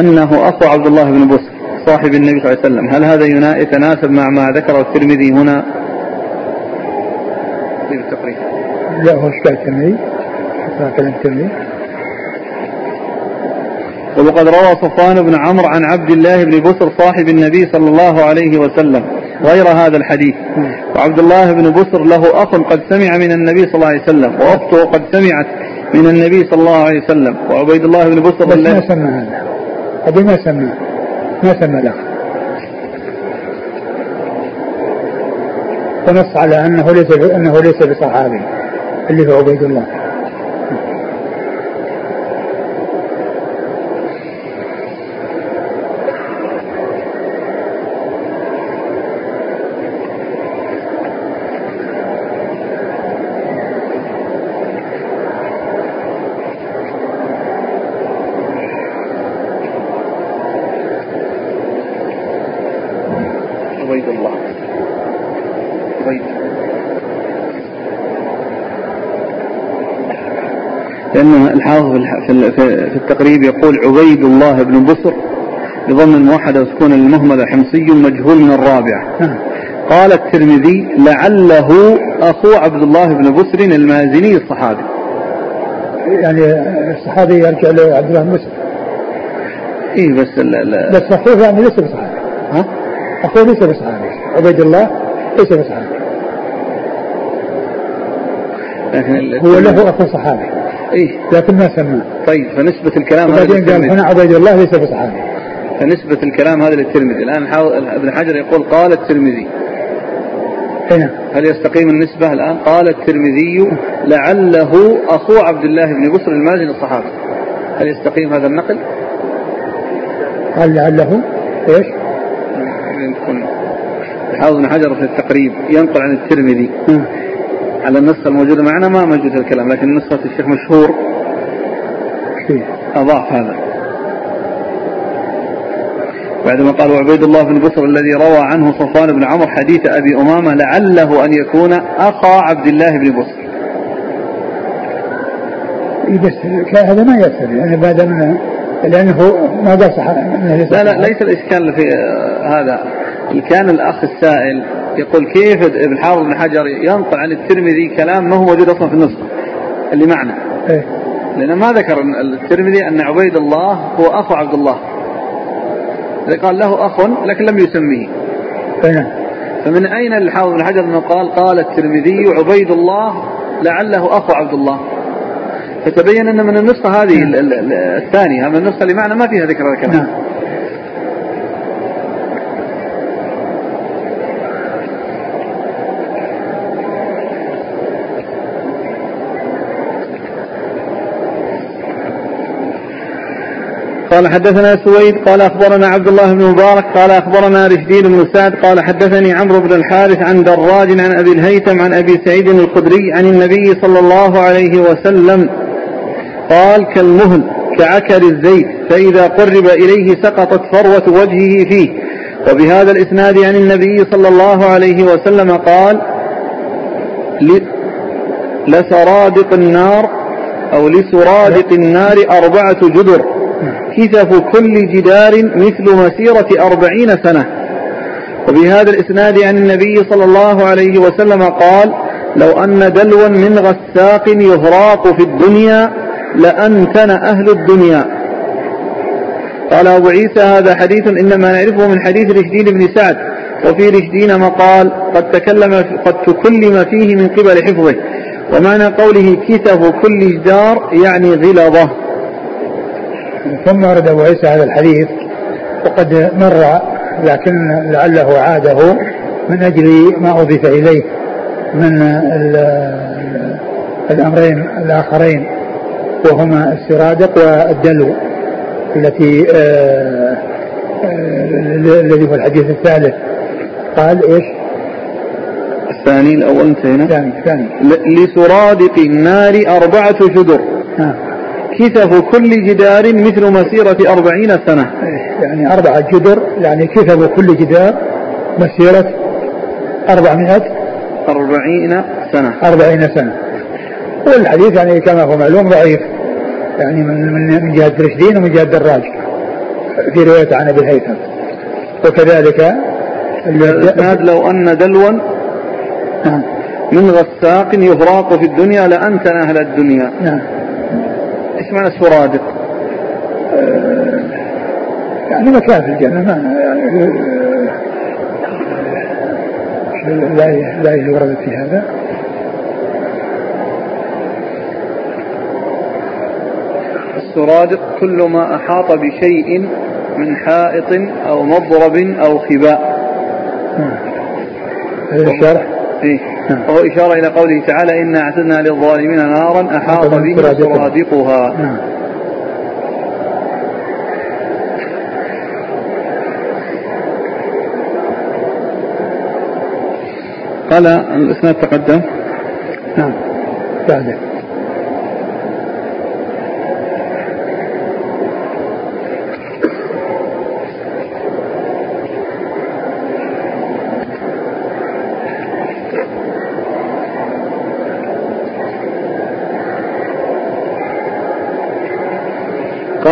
أنه أخو عبد الله بن بصر صاحب النبي صلى الله عليه وسلم. هل هذا يتناسب مع ما ذكره الترمذي هنا؟ في التقريب. لا هو اشكال الترمذي؟ كلام الترمذي. وقد روى صفوان بن عمرو عن عبد الله بن بسر صاحب النبي صلى الله عليه وسلم غير هذا الحديث. وعبد الله بن بسر له أخ قد سمع من النبي صلى الله عليه وسلم وأخته قد سمعت من النبي صلى الله عليه وسلم. وعبيد الله بن بسر بس ما سمى هذا. أبي ما سمى ما سمى الأخ ونص على أنه ليس أنه ليس بصحابي اللي هو عبيد الله لأن الحافظ في التقريب يقول عبيد الله بن بصر بضم الموحدة وسكون المهملة حمصي مجهول من الرابعة. قال الترمذي لعله أخو عبد الله بن بسر المازني الصحابي. يعني الصحابي يرجع له عبد الله بن بسر إيه بس لا بس أخوه يعني ليس بصحابي. ها؟ أخوه ليس بصحابي. عبيد الله ليس بصحابي. هو له اخو صحابي. إيه؟ لكن ما سماه طيب فنسبة الكلام هذا بعدين قال هنا عبيد الله ليس بصحابي فنسبة الكلام هذا للترمذي. الآن ابن حجر يقول قال الترمذي. هنا هل يستقيم النسبة الآن؟ قال الترمذي لعله أخو عبد الله بن بصر المازن الصحابي. هل يستقيم هذا النقل؟ قال لعله. إيش؟ يمكن حافظ بن حجر في التقريب ينقل عن الترمذي. على النسخة الموجودة معنا ما موجود الكلام لكن نسخة الشيخ مشهور. أضاف هذا. بعدما قال وعبيد الله بن بصر الذي روى عنه صفوان بن عمر حديث أبي أمامة لعله أن يكون أخا عبد الله بن بصر. بس هذا ما يسر يعني بعد من لأنه ما بصح لا لا ليس الإشكال في هذا. كان الأخ السائل يقول كيف ابن حافظ بن حجر ينقل عن الترمذي كلام ما هو موجود أصلا في النسخه اللي معنا. إيه؟ لأن ما ذكر الترمذي أن عبيد الله هو أخو عبد الله. قال له أخ لكن لم يسميه. أيه؟ فمن أين الحافظ بن حجر أنه قال؟ قال الترمذي عبيد الله لعله أخو عبد الله. فتبين أن من النسخة هذه نعم. الثانية من النسخة اللي معنا ما فيها ذكر الكلام. قال حدثنا سويد قال أخبرنا عبد الله بن مبارك قال أخبرنا رشدين بن سعد قال حدثني عمرو بن الحارث عن دراج عن أبي الهيثم عن أبي سعيد الخدري عن النبي صلى الله عليه وسلم قال كالمهل كعكر الزيت فإذا قرب إليه سقطت فروة وجهه فيه. وبهذا الإسناد عن النبي صلى الله عليه وسلم قال لسرادق النار أو لسرادق النار أربعة جدر. كثف كل جدار مثل مسيرة أربعين سنة. وبهذا الإسناد عن النبي صلى الله عليه وسلم قال لو أن دلوا من غساق يهراق في الدنيا لأنتن أهل الدنيا. قال أبو عيسى هذا حديث إنما نعرفه من حديث رشدين بن سعد. وفي رشدين مقال قد تكلم قد تكلم فيه من قبل حفظه. ومعنى قوله كتف كل جدار يعني غلظة. ثم ورد أبو عيسى هذا الحديث وقد مر لكن لعله عاده من أجل ما أضيف إليه من الأمرين الآخرين وهما السرادق والدلو التي آه، آه، الذي هو الحديث الثالث. قال إيش؟ الثاني الأول انتهينا؟ الثاني الثاني. لسرادق النار أربعة جدر نعم كثف كل جدار مثل مسيرة أربعين سنة. يعني أربعة جدر يعني كثف كل جدار مسيرة أربعمائة أربعين سنة. أربعين سنة. والحديث يعني كما هو معلوم ضعيف. يعني من من من جهة رشدين ومن جهة دراج. في رواية عن أبي الهيثم. وكذلك الإسناد لو أن دلوا نعم. من غساق يفراق في الدنيا لأنتن أهل الدنيا. نعم. إيش معنى السرادق؟ آه، يعني مكان في الجنة ما يعني لا لا وردت في هذا السرادق كل ما أحاط بشيء من حائط أو مضرب أو خباء هذا الشرح إيه؟ وهو إشارة إلى قوله تعالى إنا أعتدنا للظالمين نارا أحاط بهم سرادقها. نعم. قال الإسناد تقدم. نعم. بعده.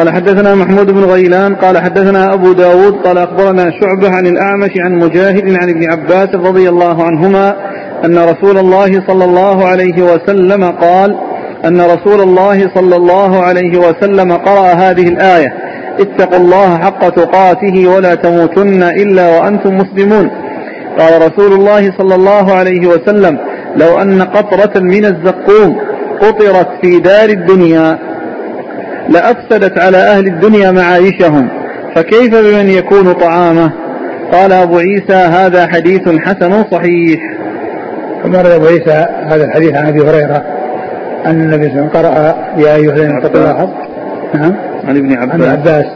قال حدثنا محمود بن غيلان قال حدثنا أبو داود قال أخبرنا شعبة عن الأعمش عن مجاهد عن ابن عباس رضي الله عنهما أن رسول الله صلى الله عليه وسلم قال أن رسول الله صلى الله عليه وسلم قرأ هذه الآية اتقوا الله حق تقاته ولا تموتن إلا وأنتم مسلمون. قال رسول الله صلى الله عليه وسلم لو أن قطرة من الزقوم قطرت في دار الدنيا لأفسدت على أهل الدنيا معايشهم فكيف بمن يكون طعامه؟ قال أبو عيسى هذا حديث حسن صحيح. ثم أبو عيسى هذا الحديث عن أبي هريرة أن النبي صلى الله عليه وسلم قرأ يا أيها الذين اتقوا الله نعم. عن ابن عباس. عن عباس.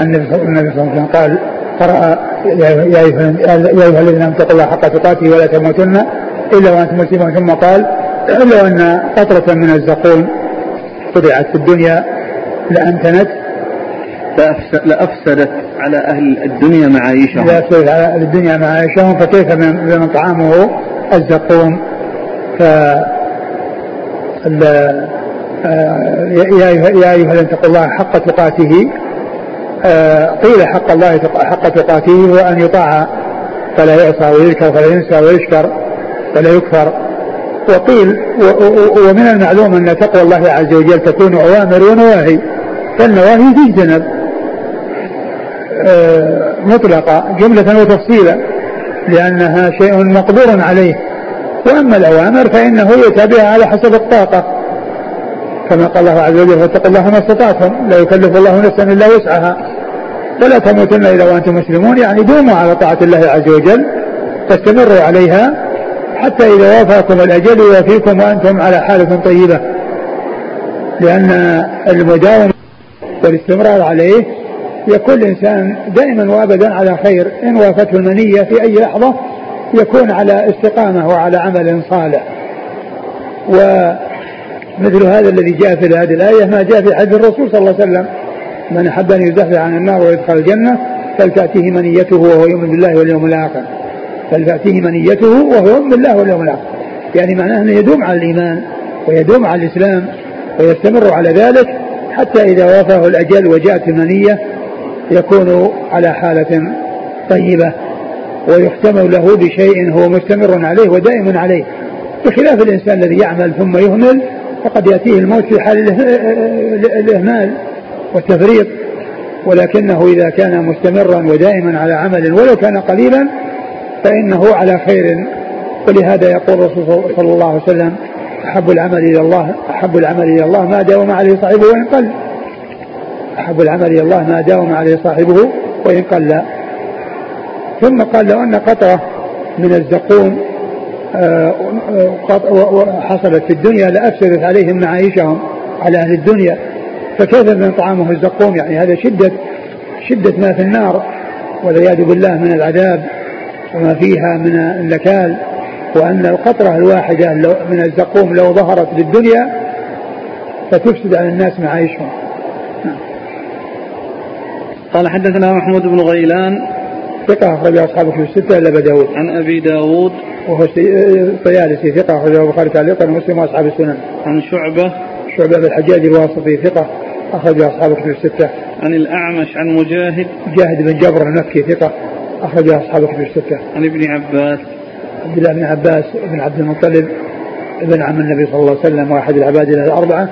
النبي صلى الله عليه وسلم قال قرأ يا أيها الذين اتقوا الله حق تقاته ولا تموتن إلا وأنتم مسلمون. ثم قال إلا أن قطرة من الزقوم قطعت في الدنيا لأمكنت لأفسدت على أهل الدنيا معايشهم. لأفسدت على أهل الدنيا معايشهم فكيف بمن طعامه؟ الزقوم ف يا أيها الذين اتقوا الله حق تقاته آه، قيل حق الله حق تقاته هو أن يطاع فلا يعصى ويذكر فلا ينسى ويشكر فلا يكفر. وقيل ومن المعلوم أن تقوى الله عز وجل تكون أوامر ونواهي فالنواهي الجنب. آه، مطلقة جملة وتفصيلا لأنها شيء مقدور عليه. وأما الأوامر فإنه يتابعها على حسب الطاقة. كما قال الله عز وجل فاتقوا الله ما استطعتم لا يكلف الله نفسا إلا وسعها. فلا تموتن إلا وأنتم مسلمون يعني دوموا على طاعة الله عز وجل تستمروا عليها حتى إذا وافاكم الأجل يوافيكم وأنتم على حالة طيبة. لأن المداومة والاستمرار عليه يكون الإنسان دائما وأبدا على خير. إن وافته المنية في أي لحظة يكون على استقامة وعلى عمل صالح. ومثل هذا الذي جاء في هذه الآية ما جاء في حديث الرسول صلى الله عليه وسلم. من أحب أن يزحزح عن النار ويدخل الجنة فلتأتيه منيته وهو يؤمن بالله واليوم الآخر. فلتأتيه منيته وهو يؤمن بالله واليوم الآخر. يعني معناه أنه يدوم على الإيمان ويدوم على الإسلام ويستمر على ذلك حتى إذا وافاه الأجل وجاءت المنية يكون على حالة طيبة ويختم له بشيء هو مستمر عليه ودائم عليه. بخلاف الإنسان الذي يعمل ثم يهمل فقد يأتيه الموت في حال الإهمال والتفريط. ولكنه إذا كان مستمرا ودائما على عمل ولو كان قليلا فإنه على خير. ولهذا يقول الرسول صلى الله عليه وسلم أحب العمل إلى الله أحب العمل إلى الله ما داوم عليه صاحبه وإن قل. أحب العمل إلى الله ما داوم عليه صاحبه وإن قل. ثم قال لو أن قطرة من الزقوم آه، حصلت في الدنيا لأفسدت عليهم معايشهم على أهل الدنيا فكيف من طعامه الزقوم؟ يعني هذا شدة شدة ما في النار والعياذ بالله من العذاب. وما فيها من النكال وأن القطرة الواحدة من الزقوم لو ظهرت للدنيا فتفسد على الناس معايشهم. قال حدثنا محمود بن غيلان. ثقة أخرج أصحابه في الستة إلا داود. عن أبي داود. وهو الطيالسي ثقة أخرجه البخاري تعليقا ومسلم وأصحاب السنن. عن شعبة. شعبة بن الحجاج الواسطي ثقة أخرج أصحابه في الستة. عن الأعمش عن مجاهد. مجاهد بن جبر المكي ثقة. أخرج أصحابه في الستة عن ابن عباس. عبد الله بن عباس بن عبد المطلب ابن عم النبي صلى الله عليه وسلم واحد العباد الأربعة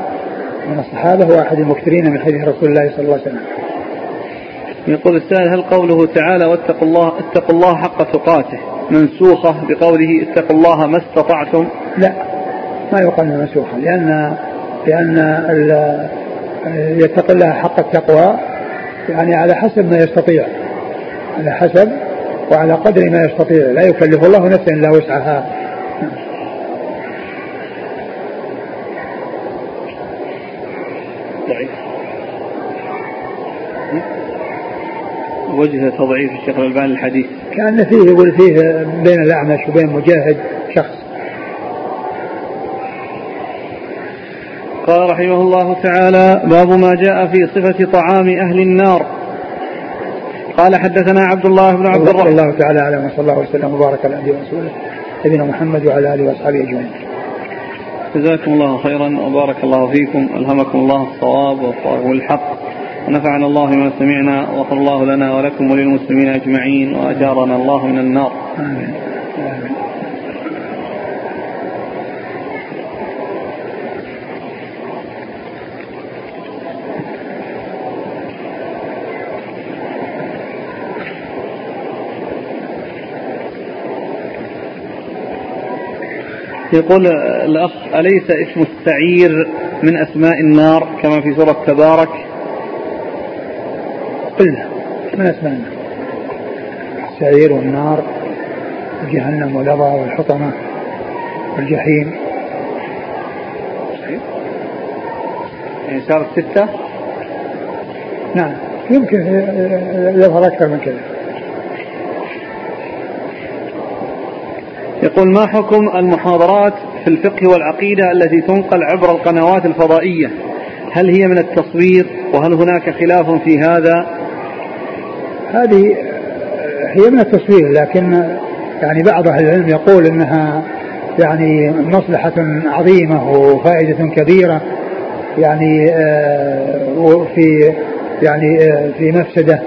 من الصحابة وأحد المكثرين من حديث رسول الله صلى الله عليه وسلم. يقول السائل هل قوله تعالى واتقوا الله اتقوا الله حق تقاته منسوخة بقوله اتقوا الله ما استطعتم؟ لا ما يقال منسوخة لأن لأن يتقي الله حق التقوى يعني على حسب ما يستطيع. على حسب وعلى قدر ما يستطيع. لا يكلف الله نفسا إلا وسعها. ضعيف وجه تضعيف الشيخ الألباني الحديث. كأن فيه يقول فيه بين الأعمش وبين مجاهد شخص. قال رحمه الله تعالى باب ما جاء في صفة طعام أهل النار. قال حدثنا عبد الله بن عبد الرحمن الله تعالى على ما صلى الله وسلم وبارك على نبينا ورسوله نبينا محمد وعلى آله وأصحابه أجمعين. جزاكم الله خيرا وبارك الله فيكم ألهمكم الله الصواب والحق ونفعنا الله بما سمعنا وغفر الله لنا ولكم وللمسلمين أجمعين وأجارنا الله من النار. آمين. آمين. يقول الأخ أليس اسم السعير من أسماء النار كما في سورة تبارك؟ قلنا من أسماء النار؟ السعير والنار وجهنم واللظى والحطمة والجحيم. يعني صارت ستة؟ نعم يمكن يظهر أكثر من كذا. يقول ما حكم المحاضرات في الفقه والعقيدة التي تنقل عبر القنوات الفضائية؟ هل هي من التصوير؟ وهل هناك خلاف في هذا؟ هذه هي من التصوير لكن يعني بعض أهل العلم يقول أنها يعني مصلحة عظيمة وفائدة كبيرة يعني آه، وفي يعني آه، في مفسدة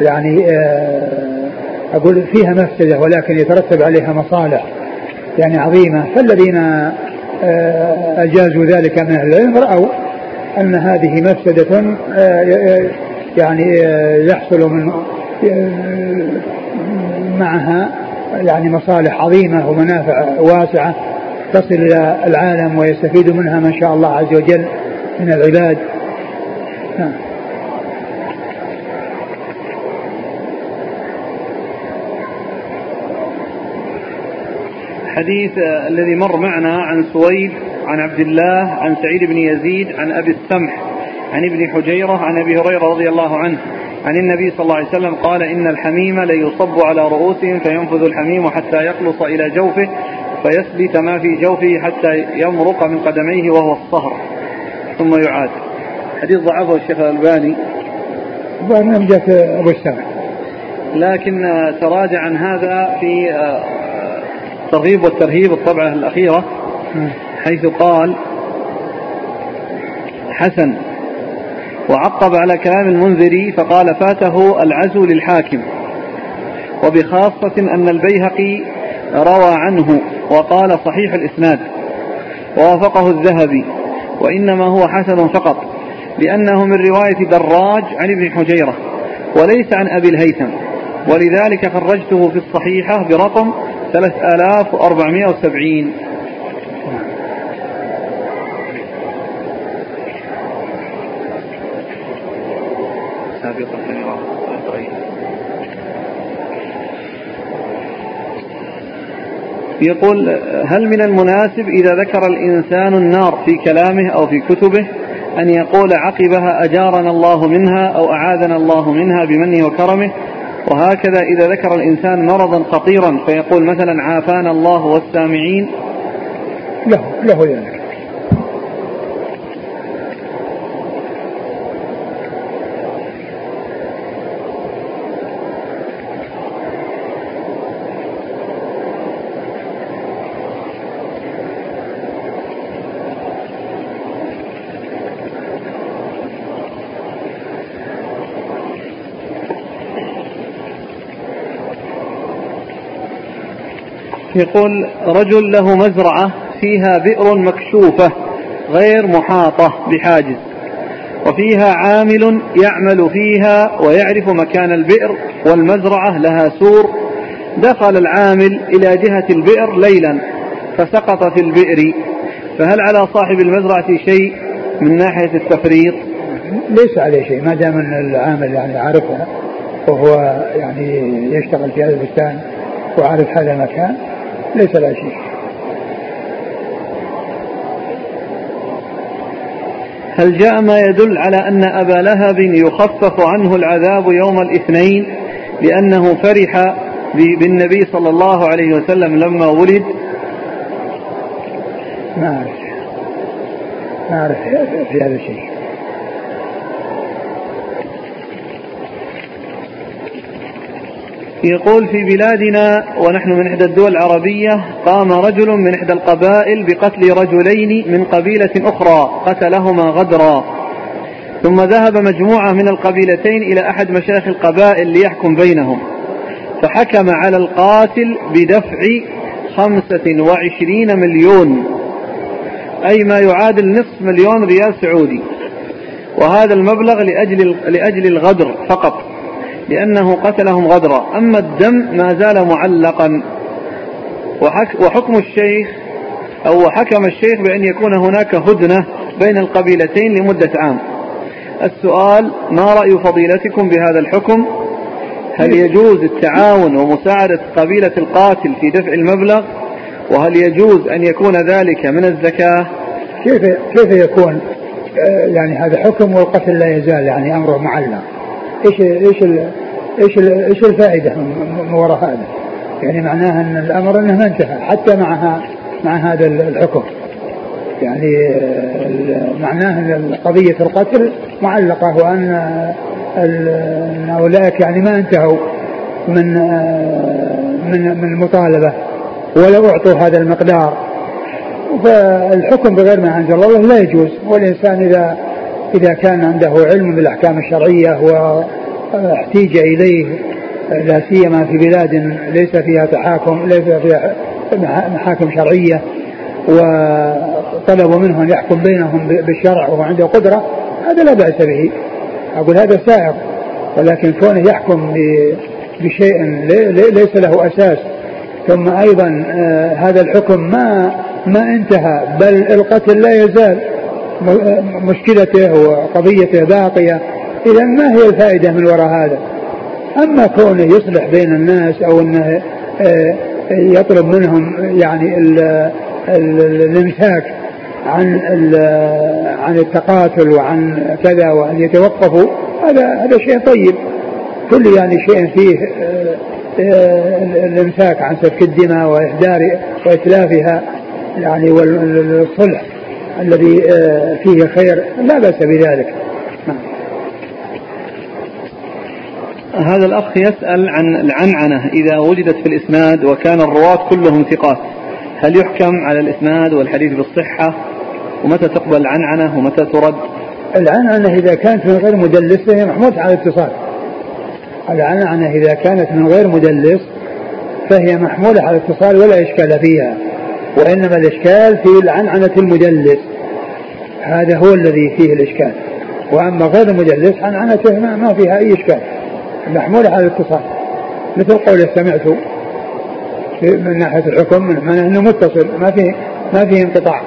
يعني آه، أقول فيها مفسدة ولكن يترتب عليها مصالح يعني عظيمة. فالذين آه، أجازوا ذلك من أهل العلم رأوا أن هذه مفسدة آه، يعني آه، يحصل من معها يعني مصالح عظيمة ومنافع واسعة تصل إلى العالم ويستفيد منها من شاء الله عز وجل من العباد. نعم. الحديث الذي مر معنا عن سويد عن عبد الله عن سعيد بن يزيد عن أبي السمح عن ابن حجيرة عن أبي هريرة رضي الله عنه. عن النبي صلى الله عليه وسلم قال إن الحميم ليصب على رؤوسهم فينفذ الحميم حتى يخلص إلى جوفه فيثبت ما في جوفه حتى يمرق من قدميه وهو الصهر. ثم يعاد. حديث ضعفه الشيخ الألباني. جهة أبو السمح. لكن تراجع عن هذا في الترغيب والترهيب الطبعة الأخيرة حيث قال حسن وعقب على كلام المنذري فقال فاته العزو للحاكم. وبخاصة أن البيهقي روى عنه وقال صحيح الإسناد ووافقه الذهبي وإنما هو حسن فقط لأنه من رواية دراج عن ابن حجيرة وليس عن أبي الهيثم. ولذلك خرجته في الصحيحة برقم 3470 يقول هل من المناسب إذا ذكر الإنسان النار في كلامه أو في كتبه أن يقول عقبها أجارنا الله منها أو أعاذنا الله منها بمنه وكرمه؟ وهكذا إذا ذكر الإنسان مرضا خطيرا فيقول مثلا عافانا الله والسامعين. له له ذلك يقول رجل له مزرعة فيها بئر مكشوفة غير محاطة بحاجز وفيها عامل يعمل فيها ويعرف مكان البئر والمزرعة لها سور دخل العامل إلى جهة البئر ليلا فسقط في البئر. فهل على صاحب المزرعة شيء من ناحية التفريط؟ ليس عليه شيء ما دام العامل يعني عارفها وهو يعني يشتغل في هذا البستان وعارف هذا المكان ليس لا شيء. هل جاء ما يدل على أن أبا لهب يخفف عنه العذاب يوم الاثنين لأنه فرح بالنبي صلى الله عليه وسلم لما ولد؟ ما أعرف. ما أعرف في هذا الشيء يقول في بلادنا ونحن من إحدى الدول العربية قام رجل من إحدى القبائل بقتل رجلين من قبيلة أخرى قتلهما غدرا. ثم ذهب مجموعة من القبيلتين إلى أحد مشايخ القبائل ليحكم بينهم. فحكم على القاتل بدفع خمسة وعشرين مليون أي ما يعادل نصف مليون ريال سعودي. وهذا المبلغ لأجل, لأجل الغدر فقط. لأنه قتلهم غدرا. أما الدم ما زال معلقا. وحكم الشيخ أو حكم الشيخ بأن يكون هناك هدنة بين القبيلتين لمدة عام. السؤال ما رأي فضيلتكم بهذا الحكم؟ هل يجوز التعاون ومساعدة قبيلة القاتل في دفع المبلغ؟ وهل يجوز أن يكون ذلك من الزكاة؟ كيف كيف يكون؟ آه، يعني هذا حكم والقتل لا يزال يعني أمره معلق. إيش إيش إيش إيش الفائدة من وراء هذا؟ يعني معناها أن الأمر أنه ما انتهى حتى مع مع هذا الحكم. يعني معناه أن قضية القتل معلقة وأن أن أولئك يعني ما انتهوا من من من المطالبة ولو أعطوا هذا المقدار فالحكم بغير ما أنزل الله لا يجوز والإنسان إذا إذا كان عنده علم بالأحكام الشرعية واحتيج إليه لا سيما في بلاد ليس فيها تحاكم ليس فيها محاكم شرعية وطلبوا منه أن يحكم بينهم بالشرع وهو عنده قدرة هذا لا بأس به. أقول هذا سائر ولكن كونه يحكم بشيء ليس له أساس. ثم أيضا آه، هذا الحكم ما ما انتهى بل القتل لا يزال. مشكلته وقضيته باقية. إذا ما هي الفائدة من وراء هذا؟ أما كونه يصلح بين الناس أو أنه آه، يطلب منهم يعني الامساك عن عن التقاتل وعن كذا وأن يتوقفوا هذا هذا شيء طيب. كل يعني شيء فيه آه، آه، الامساك عن سفك الدماء واحدار وإتلافها يعني والصلح الذي آه، فيه خير لا بأس بذلك. نعم. هذا الأخ يسأل عن العنعنة إذا وجدت في الإسناد وكان الرواة كلهم ثقات هل يحكم على الإسناد والحديث بالصحة؟ ومتى تقبل العنعنة؟ ومتى ترد؟ العنعنة إذا كانت من غير مدلس فهي محمود على الاتصال العنعنة إذا كانت من غير مدلس فهي محمولة على الاتصال ولا إشكال فيها. وإنما الإشكال في العنعنة المدلس هذا هو الذي فيه الإشكال. وأما غير المدلس عن عنته ما فيها أي إشكال. محمولة على الاتصال. مثل قول سمعت من ناحية الحكم من أنه متصل. ما فيه ما فيه انقطاع.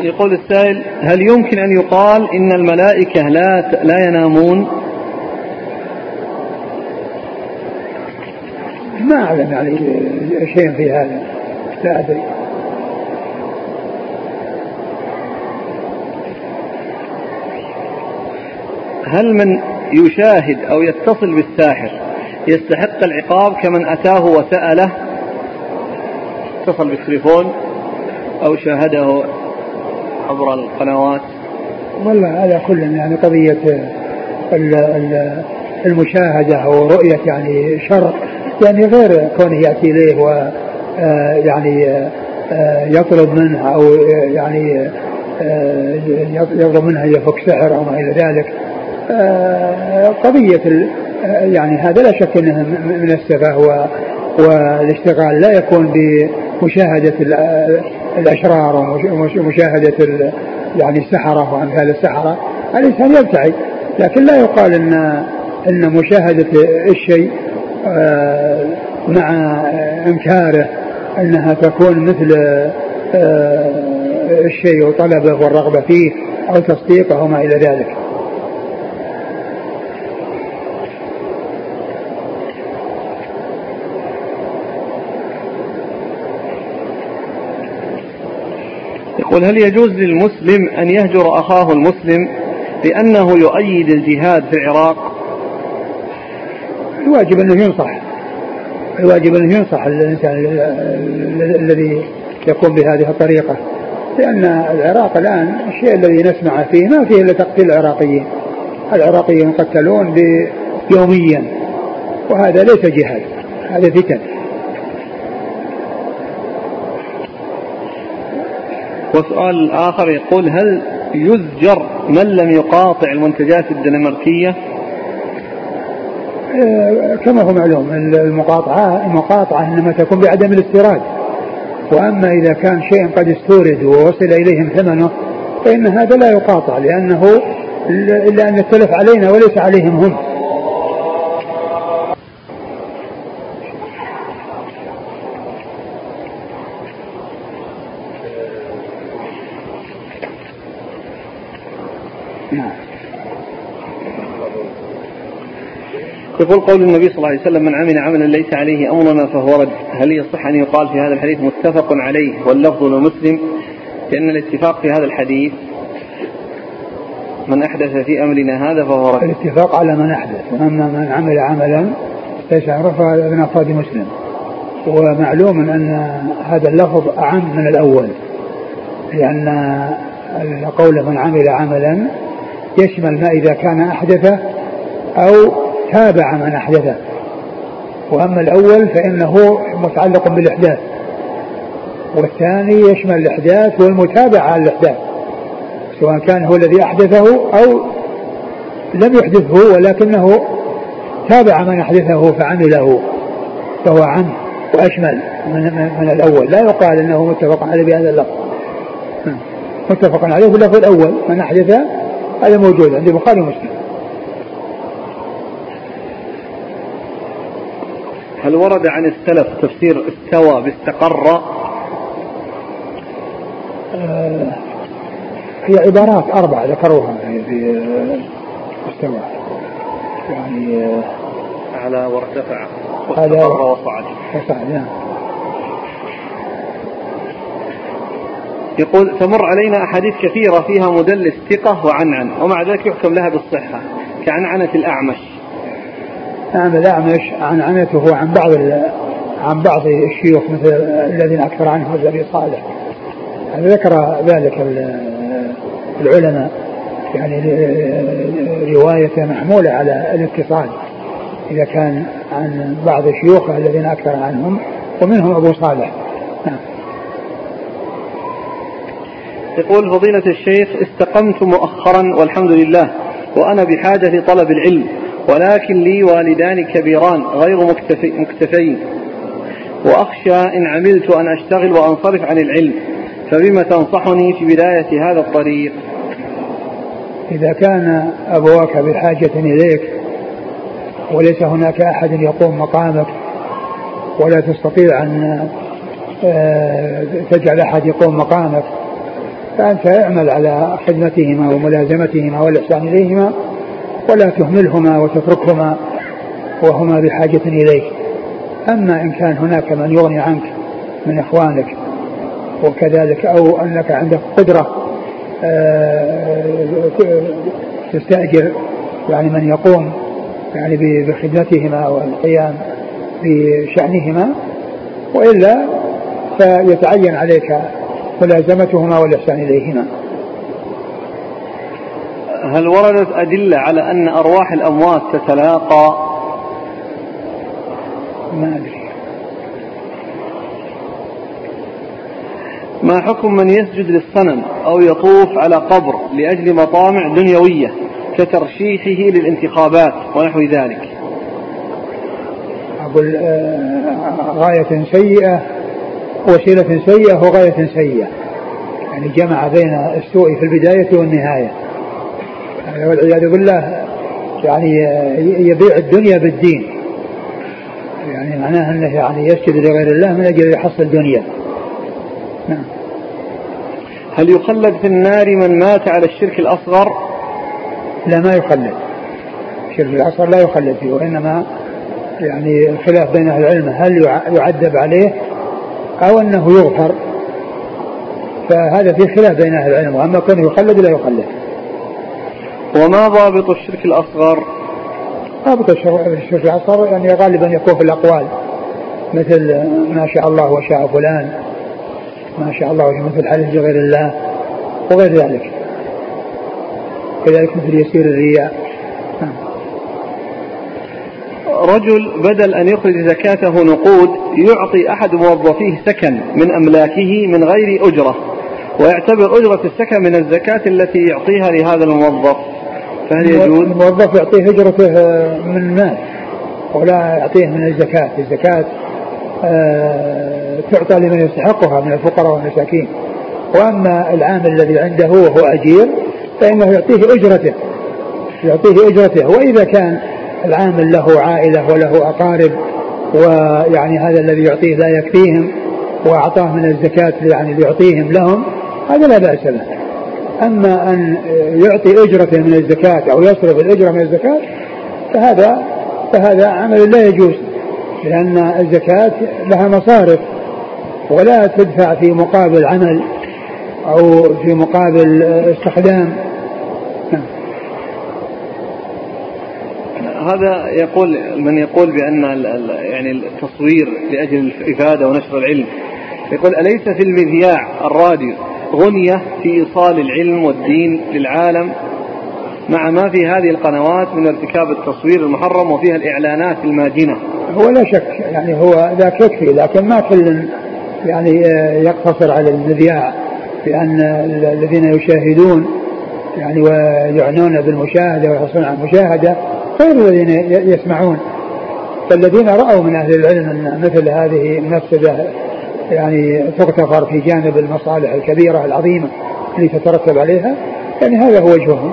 يقول السائل هل يمكن أن يقال إن الملائكة لا لا ينامون؟ ما أعلم يعني شيء في هذا. لا أدري. هل من يشاهد أو يتصل بالساحر يستحق العقاب كمن أتاه وسأله؟ اتصل بالتليفون أو شاهده عبر القنوات. والله على كل يعني قضية المشاهدة أو رؤية يعني شر يعني غير كونه يأتي إليه و آه، يعني آه، يطلب منه أو يعني آه، يطلب منها يفك سحر أو ما إلى ذلك. قضية يعني هذا لا شك أنه من السفه والاشتغال لا يكون بمشاهدة الأشرار ومشاهدة يعني السحرة وأمثال السحرة. الإنسان يبتعد لكن لا يقال أن أن مشاهدة الشيء مع إنكاره أنها تكون مثل آه، الشيء وطلبه والرغبة فيه أو تصديقه وما إلى ذلك. يقول هل يجوز للمسلم أن يهجر أخاه المسلم لأنه يؤيد الجهاد في العراق؟ الواجب أنه ينصح. الواجب أنه ينصح الإنسان الذي يقوم بهذه الطريقة. لأن العراق الآن الشيء الذي نسمع فيه ما فيه إلا تقتيل العراقيين. العراقيين يقتلون يوميا. وهذا ليس جهاد. هذا فتن. وسؤال آخر يقول هل يزجر من لم يقاطع المنتجات الدنماركية؟ كما هو معلوم المقاطعة المقاطعة إنما تكون بعدم الاستيراد. وأما إذا كان شيء قد استورد ووصل إليهم ثمنه فإن هذا لا يقاطع لأنه إلا أن التلف علينا وليس عليهم هم. يقول قول النبي صلى الله عليه وسلم من عمل عملا ليس عليه أمرنا فهو رد، هل يصح أن يقال في هذا الحديث متفق عليه واللفظ لمسلم؟ لأن الاتفاق في هذا الحديث من أحدث في أمرنا هذا فهو رد. الاتفاق على من أحدث، وأما من عمل عملا ليس عرفه من أفراد مسلم. ومعلوم أن هذا اللفظ أعم من الأول. لأن قول من عمل عملا يشمل ما إذا كان أحدثه أو تابع من أحدثه. وأما الأول فإنه متعلق بالإحداث. والثاني يشمل الإحداث والمتابعة على الإحداث. سواء كان هو الذي أحدثه أو لم يحدثه ولكنه تابع من أحدثه فعمله فهو عم وأشمل من, من الأول. لا يقال أنه متفق عليه بهذا اللفظ. متفق عليه في اللفظ الأول. من أحدث هذا موجود عند البخاري ومسلم. هل ورد عن السلف تفسير استوى باستقر؟ آه هي عبارات أربعة ذكروها في استوى. يعني آه أعلى وارتفع. واستقر وصعد. وصعد نعم. يقول تمر علينا أحاديث كثيرة فيها مدلس ثقة وعنعن ومع ذلك يحكم لها بالصحة كعنعنة الأعمش. نعم الأعمش عن عنته عن بعض عن بعض الشيوخ مثل الذين أكثر عنهم أبي صالح. يعني ذكر ذلك العلماء يعني رواية محمولة على الاتصال إذا كان عن بعض شيوخه الذين أكثر عنهم ومنهم أبو صالح. نعم. يقول فضيلة الشيخ استقمت مؤخرا والحمد لله وأنا بحاجة لطلب العلم. ولكن لي والدان كبيران غير مكتفي مكتفين. وأخشى إن عملت أن أشتغل وأنصرف عن العلم فبما تنصحني في بداية هذا الطريق؟ إذا كان أبواك بحاجة إليك وليس هناك أحد يقوم مقامك ولا تستطيع أن آه، تجعل أحد يقوم مقامك فأنت اعمل على خدمتهما وملازمتهما والإحسان إليهما. ولا تهملهما وتتركهما وهما بحاجة إليك. أما إن كان هناك من يغني عنك من إخوانك وكذلك أو أنك عندك قدرة آه، تستأجر يعني من يقوم يعني بخدمتهما والقيام بشأنهما وإلا فيتعين عليك ملازمتهما والإحسان إليهما. هل وردت أدلة على أن أرواح الأموات تتلاقى؟ ما أدري. ما حكم من يسجد للصنم أو يطوف على قبر لأجل مطامع دنيوية كترشيحه للانتخابات ونحو ذلك؟ أقول آه، غاية سيئة وسيلة سيئة وغاية سيئة. يعني جمع بين السوء في البداية والنهاية. والعياذ بالله. يعني يبيع الدنيا بالدين. يعني معناه أنه يعني يسجد لغير الله من أجل يحصل دنيا نعم. هل يخلد في النار من مات على الشرك الأصغر؟ لا ما يخلد. الشرك الأصغر لا يخلد فيه وإنما يعني الخلاف بين أهل العلم هل يعذب عليه أو أنه يغفر. فهذا في خلاف بين أهل العلم وأما كونه يخلد لا يخلد. وما ضابط الشرك الأصغر؟ ضابط الشرك الأصغر يعني غالبا يكون في الأقوال مثل ما شاء الله وشاء فلان ما شاء الله مثل حلف بغير الله وغير ذلك. كذلك مثل يسير الرياء. رجل بدل أن يخرج زكاته نقود يعطي أحد موظفيه سكن من أملاكه من غير أجرة ويعتبر أجرة السكن من الزكاة التي يعطيها لهذا الموظف. فهل يجوز؟ الموظف يعطيه أجرته من المال ولا يعطيه من الزكاة، الزكاة آه تعطى لمن يستحقها من الفقراء والمساكين. وأما العامل الذي عنده وهو أجير فإنه يعطيه أجرته يعطيه أجرته وإذا كان العامل له عائلة وله أقارب ويعني هذا الذي يعطيه لا يكفيهم وأعطاه من الزكاة يعني ليعطيهم لهم هذا لا بأس له. أما أن يعطي أجرة من الزكاة أو يصرف الأجرة من الزكاة فهذا فهذا عمل لا يجوز لأن الزكاة لها مصارف ولا تدفع في مقابل عمل أو في مقابل استخدام. هذا يقول من يقول بأن يعني التصوير لأجل الإفادة ونشر العلم يقول أليس في المذياع الراديو؟ غنية في إيصال العلم والدين للعالم مع ما في هذه القنوات من ارتكاب التصوير المحرم وفيها الإعلانات الماجنة هو لا شك يعني هو ذاك يكفي لكن ما كل يعني يقتصر على المذياع لأن الذين يشاهدون يعني ويعنون بالمشاهدة ويحصلون على المشاهدة غير الذين يسمعون. فالذين رأوا من أهل العلم أن مثل هذه المفسدة يعني تغتفر في جانب المصالح الكبيرة العظيمة اللي تترتب عليها يعني هذا هو وجههم.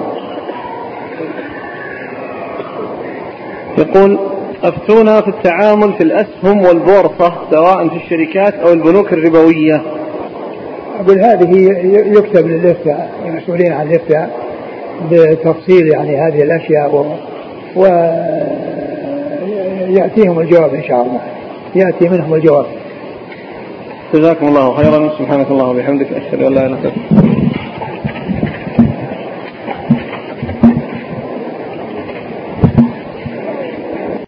يقول أفتونا في التعامل في الأسهم والبورصة سواء في الشركات أو البنوك الربوية. أقول هذه يكتب للإفتاء المسؤولين عن الإفتاء بتفصيل يعني هذه الأشياء و... ويأتيهم الجواب إن شاء الله. يأتي منهم الجواب. جزاكم الله خيرا. سبحانك اللهم وبحمدك أشهد أن لا إله إلا أنت.